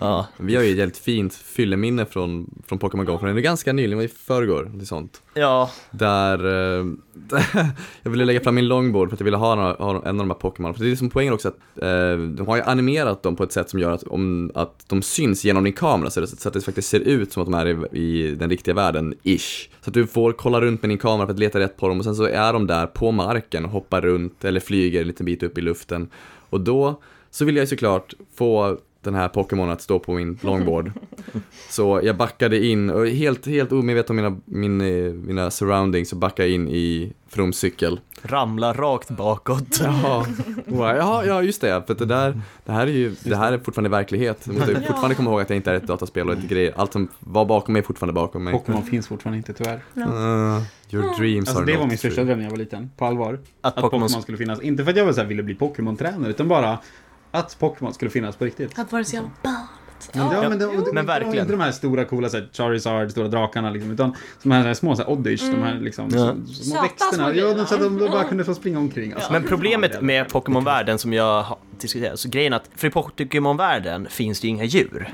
ja, Vi har ju ett jävligt fint fylleminne från, från Pokémon Go, från det är ganska nyligen, det var i förrgår, det är sånt. ja, Där, eh, jag ville lägga fram min longboard för att jag ville ha, några, ha en av de här Pokémon. För det är som poängen också att eh, de har ju animerat dem på ett sätt som gör att, om, att de syns genom din kamera så, det, så att det faktiskt ser ut som att de är i, i den riktiga världen, ish. Så att du får kolla runt med din kamera för att leta rätt på dem och sen så är de där på marken och hoppar runt eller flyger en liten bit upp i luften. Och då så vill jag såklart få den här Pokémon att stå på min longboard. Så jag backade in och helt, helt omedveten om mina, min, eh, mina surroundings så backade jag in i Froms cykel. ramlar rakt bakåt. Jaha, ja, ja just det, för det där, det här är ju, det här är fortfarande verklighet. Jag måste fortfarande komma ihåg att jag inte är ett dataspel och ett grejer. Allt som var bakom mig är fortfarande bakom mig. Pokémon finns fortfarande inte tyvärr. Uh, your dreams Alltså are det var min största dröm när jag var liten. På allvar. Att Att Pokémon- Pokémon skulle finnas. Inte för att jag var så här, ville bli Pokémon-tränare, utan bara att Pokémon skulle finnas på riktigt. Att vara så jävla barn men, ja, men, det, det, Men verkligen. Inte de här stora coola så här, Charizard, stora drakarna liksom, utan de här, så här små så här, Oddish, de här liksom, Ja. små växterna. små Ja, de, så de, de bara kunde få springa omkring. Alltså. Men problemet med Pokémon-världen som jag har diskuterat, så grejen är att för i Pokémon-världen finns det ju inga djur.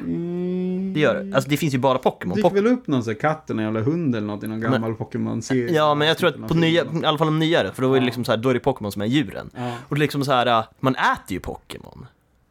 Det gör det. Alltså det finns ju bara Pokémon. Det gick väl upp någon sån här katt eller en jävla hund eller något i någon gammal Pokémon-serie. Ja, men jag tror att på nya, i alla fall de nyare, för då är det liksom så här, då är det Pokémon som är djuren. Ja. Och det är liksom så här, äh, man äter ju Pokémon.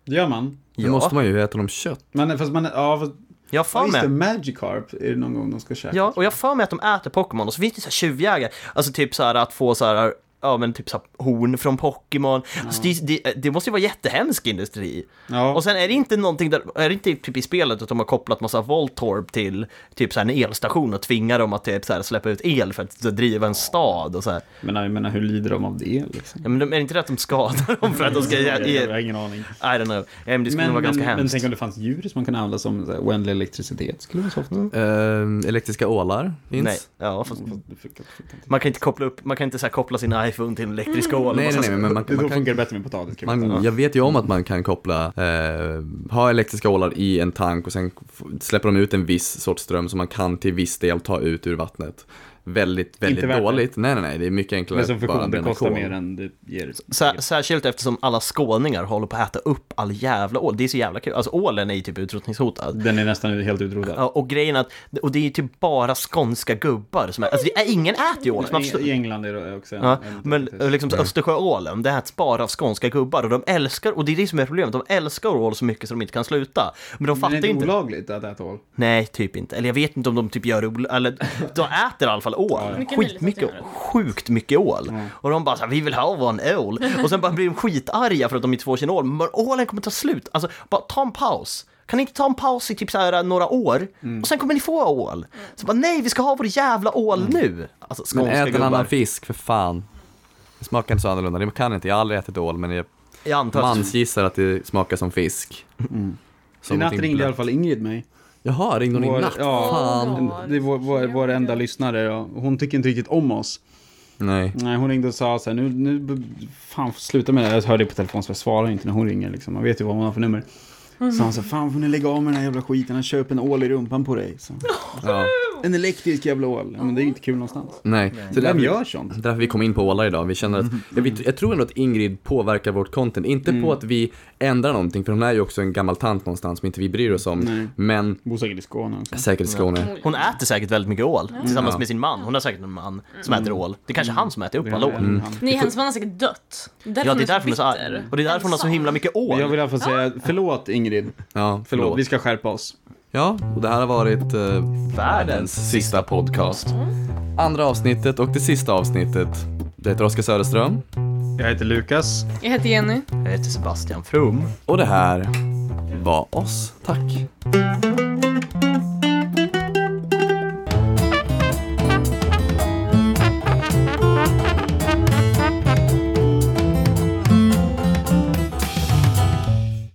Det gör man. Det måste man ju, hur äter de kött? Men fast man, ja, fast Jag har Ja, just det, Magikarp är det någon gång de ska käka. ja, och jag har för mig att de äter Pokémon och så finns det så här tjuvjägare. Alltså typ så här att få så här, ja men typ så horn från Pokémon. Alltså, det, det, det måste ju vara jättehemsk industri. Ja. Och sen är det inte någonting där, är det inte typ i spelet att de har kopplat massa Voltorb till typ så här en elstation och tvingar dem att typ så här släppa ut el för att driva en stad och så här. Men jag menar, hur lider de av det liksom? Ja, men de- är det inte det att de skadar dem för att de ska jag, ge, jag har ingen aning. I don't know. Ja, men det skulle nog vara ganska men, men hemskt. tänk om det fanns djur som man kunde använda som så här, oändlig elektricitet. Skulle vara så ofta? Ehm, elektriska ålar finns. Nej, ja, fast inte. man kan inte koppla upp, man kan inte så här koppla sin iPhone till en elektrisk ål. och Nej, nej, nej, men man, Det man kan funkar det bättre med potatis. Man, jag vet ju om att man kan koppla, eh, ha elektriska ålar i en tank och sen släpper de ut en viss sorts ström som man kan till viss del ta ut ur vattnet. Väldigt, väldigt värt det. dåligt. Nej, nej, nej, det är mycket enklare Men som funktion, det kostar kol. mer än det ger. Sär, särskilt eftersom alla skåningar håller på att äta upp all jävla ål. Det är så jävla kul. Alltså ålen är ju typ utrotningshotad. Den är nästan helt utrotad. Ja, och grejen är att, och det är ju typ bara skånska gubbar som är, alltså det är, ingen äter ju ål. I, I England är det också en, Ja, en men liksom Östersjöålen, det äts bara av skånska gubbar och de älskar, och det är det som är problemet, de älskar ål så mycket så de inte kan sluta. Men de Men fattar är det inte. olagligt att äta ål? Nej, typ inte. Eller jag vet inte om de typ gör eller de äter i alla fall ål. Mycket Skitmycket, det. sjukt mycket ål. Och de bara så här, vi vill ha vår ål. Och sen bara blir de skitarga för att de inte får sin ål. Men ålen kommer ta slut. Alltså, bara ta en paus. Kan ni inte ta en paus i typ så här några år? Och sen kommer ni få ål. Så bara, nej, vi ska ha vår jävla ål nu. Alltså, Men ät en annan fisk, för fan. Det smakar inte så annorlunda. Det kan inte, jag har aldrig ätit ål, men jag Jag mansgissar att det smakar som fisk. I Som natt ringde i alla fall Ingrid mig. Jaha, ringde hon i Vår- natt? ja. Fan. Det är vår, vår, vår enda lyssnare och hon tycker inte riktigt om oss. Nej. Nej, hon ringde och sa så här, nu, nu, fan sluta med det. Jag hörde det på telefon så jag svarar inte när hon ringer liksom. Man vet ju vad hon har för nummer. Så han sa, fan får ni lägga av med den här jävla skiten, han köper en ål i rumpan på dig. Så. Ja. En elektrisk jävla ål. Ja, men det är ju inte kul någonstans. Nej. Så Vem därför- gör sånt? Därför vi kom in på ålar idag. Vi känner att, jag, vet, jag tror ändå att Ingrid påverkar vårt content. Inte på att vi ändrar någonting, för hon är ju också en gammal tant någonstans som inte vi bryr oss om. Nej. Men Bor säkert i Skåne också. säkert i Skåne. Hon äter säkert väldigt mycket ål tillsammans Ja. med sin man. Hon har säkert en man som äter ål. Det är kanske han som äter upp all ål. Mm. Nej, hennes man har säkert dött. Därför Ja, det är därför hon är så arg. bitter. Och det är därför hon har så himla mycket Men Jag ål. vill i alla fall säga, förlåt Ingrid. Ja, Förlåt, förlåt. vi ska skärpa oss. Ja, och det här har varit eh, världens sista podcast. Andra avsnittet och det sista avsnittet. Det heter Oskar Söderström. Jag heter Lukas. Jag heter Jenny. Jag heter Sebastian From. Och det här var oss. Tack.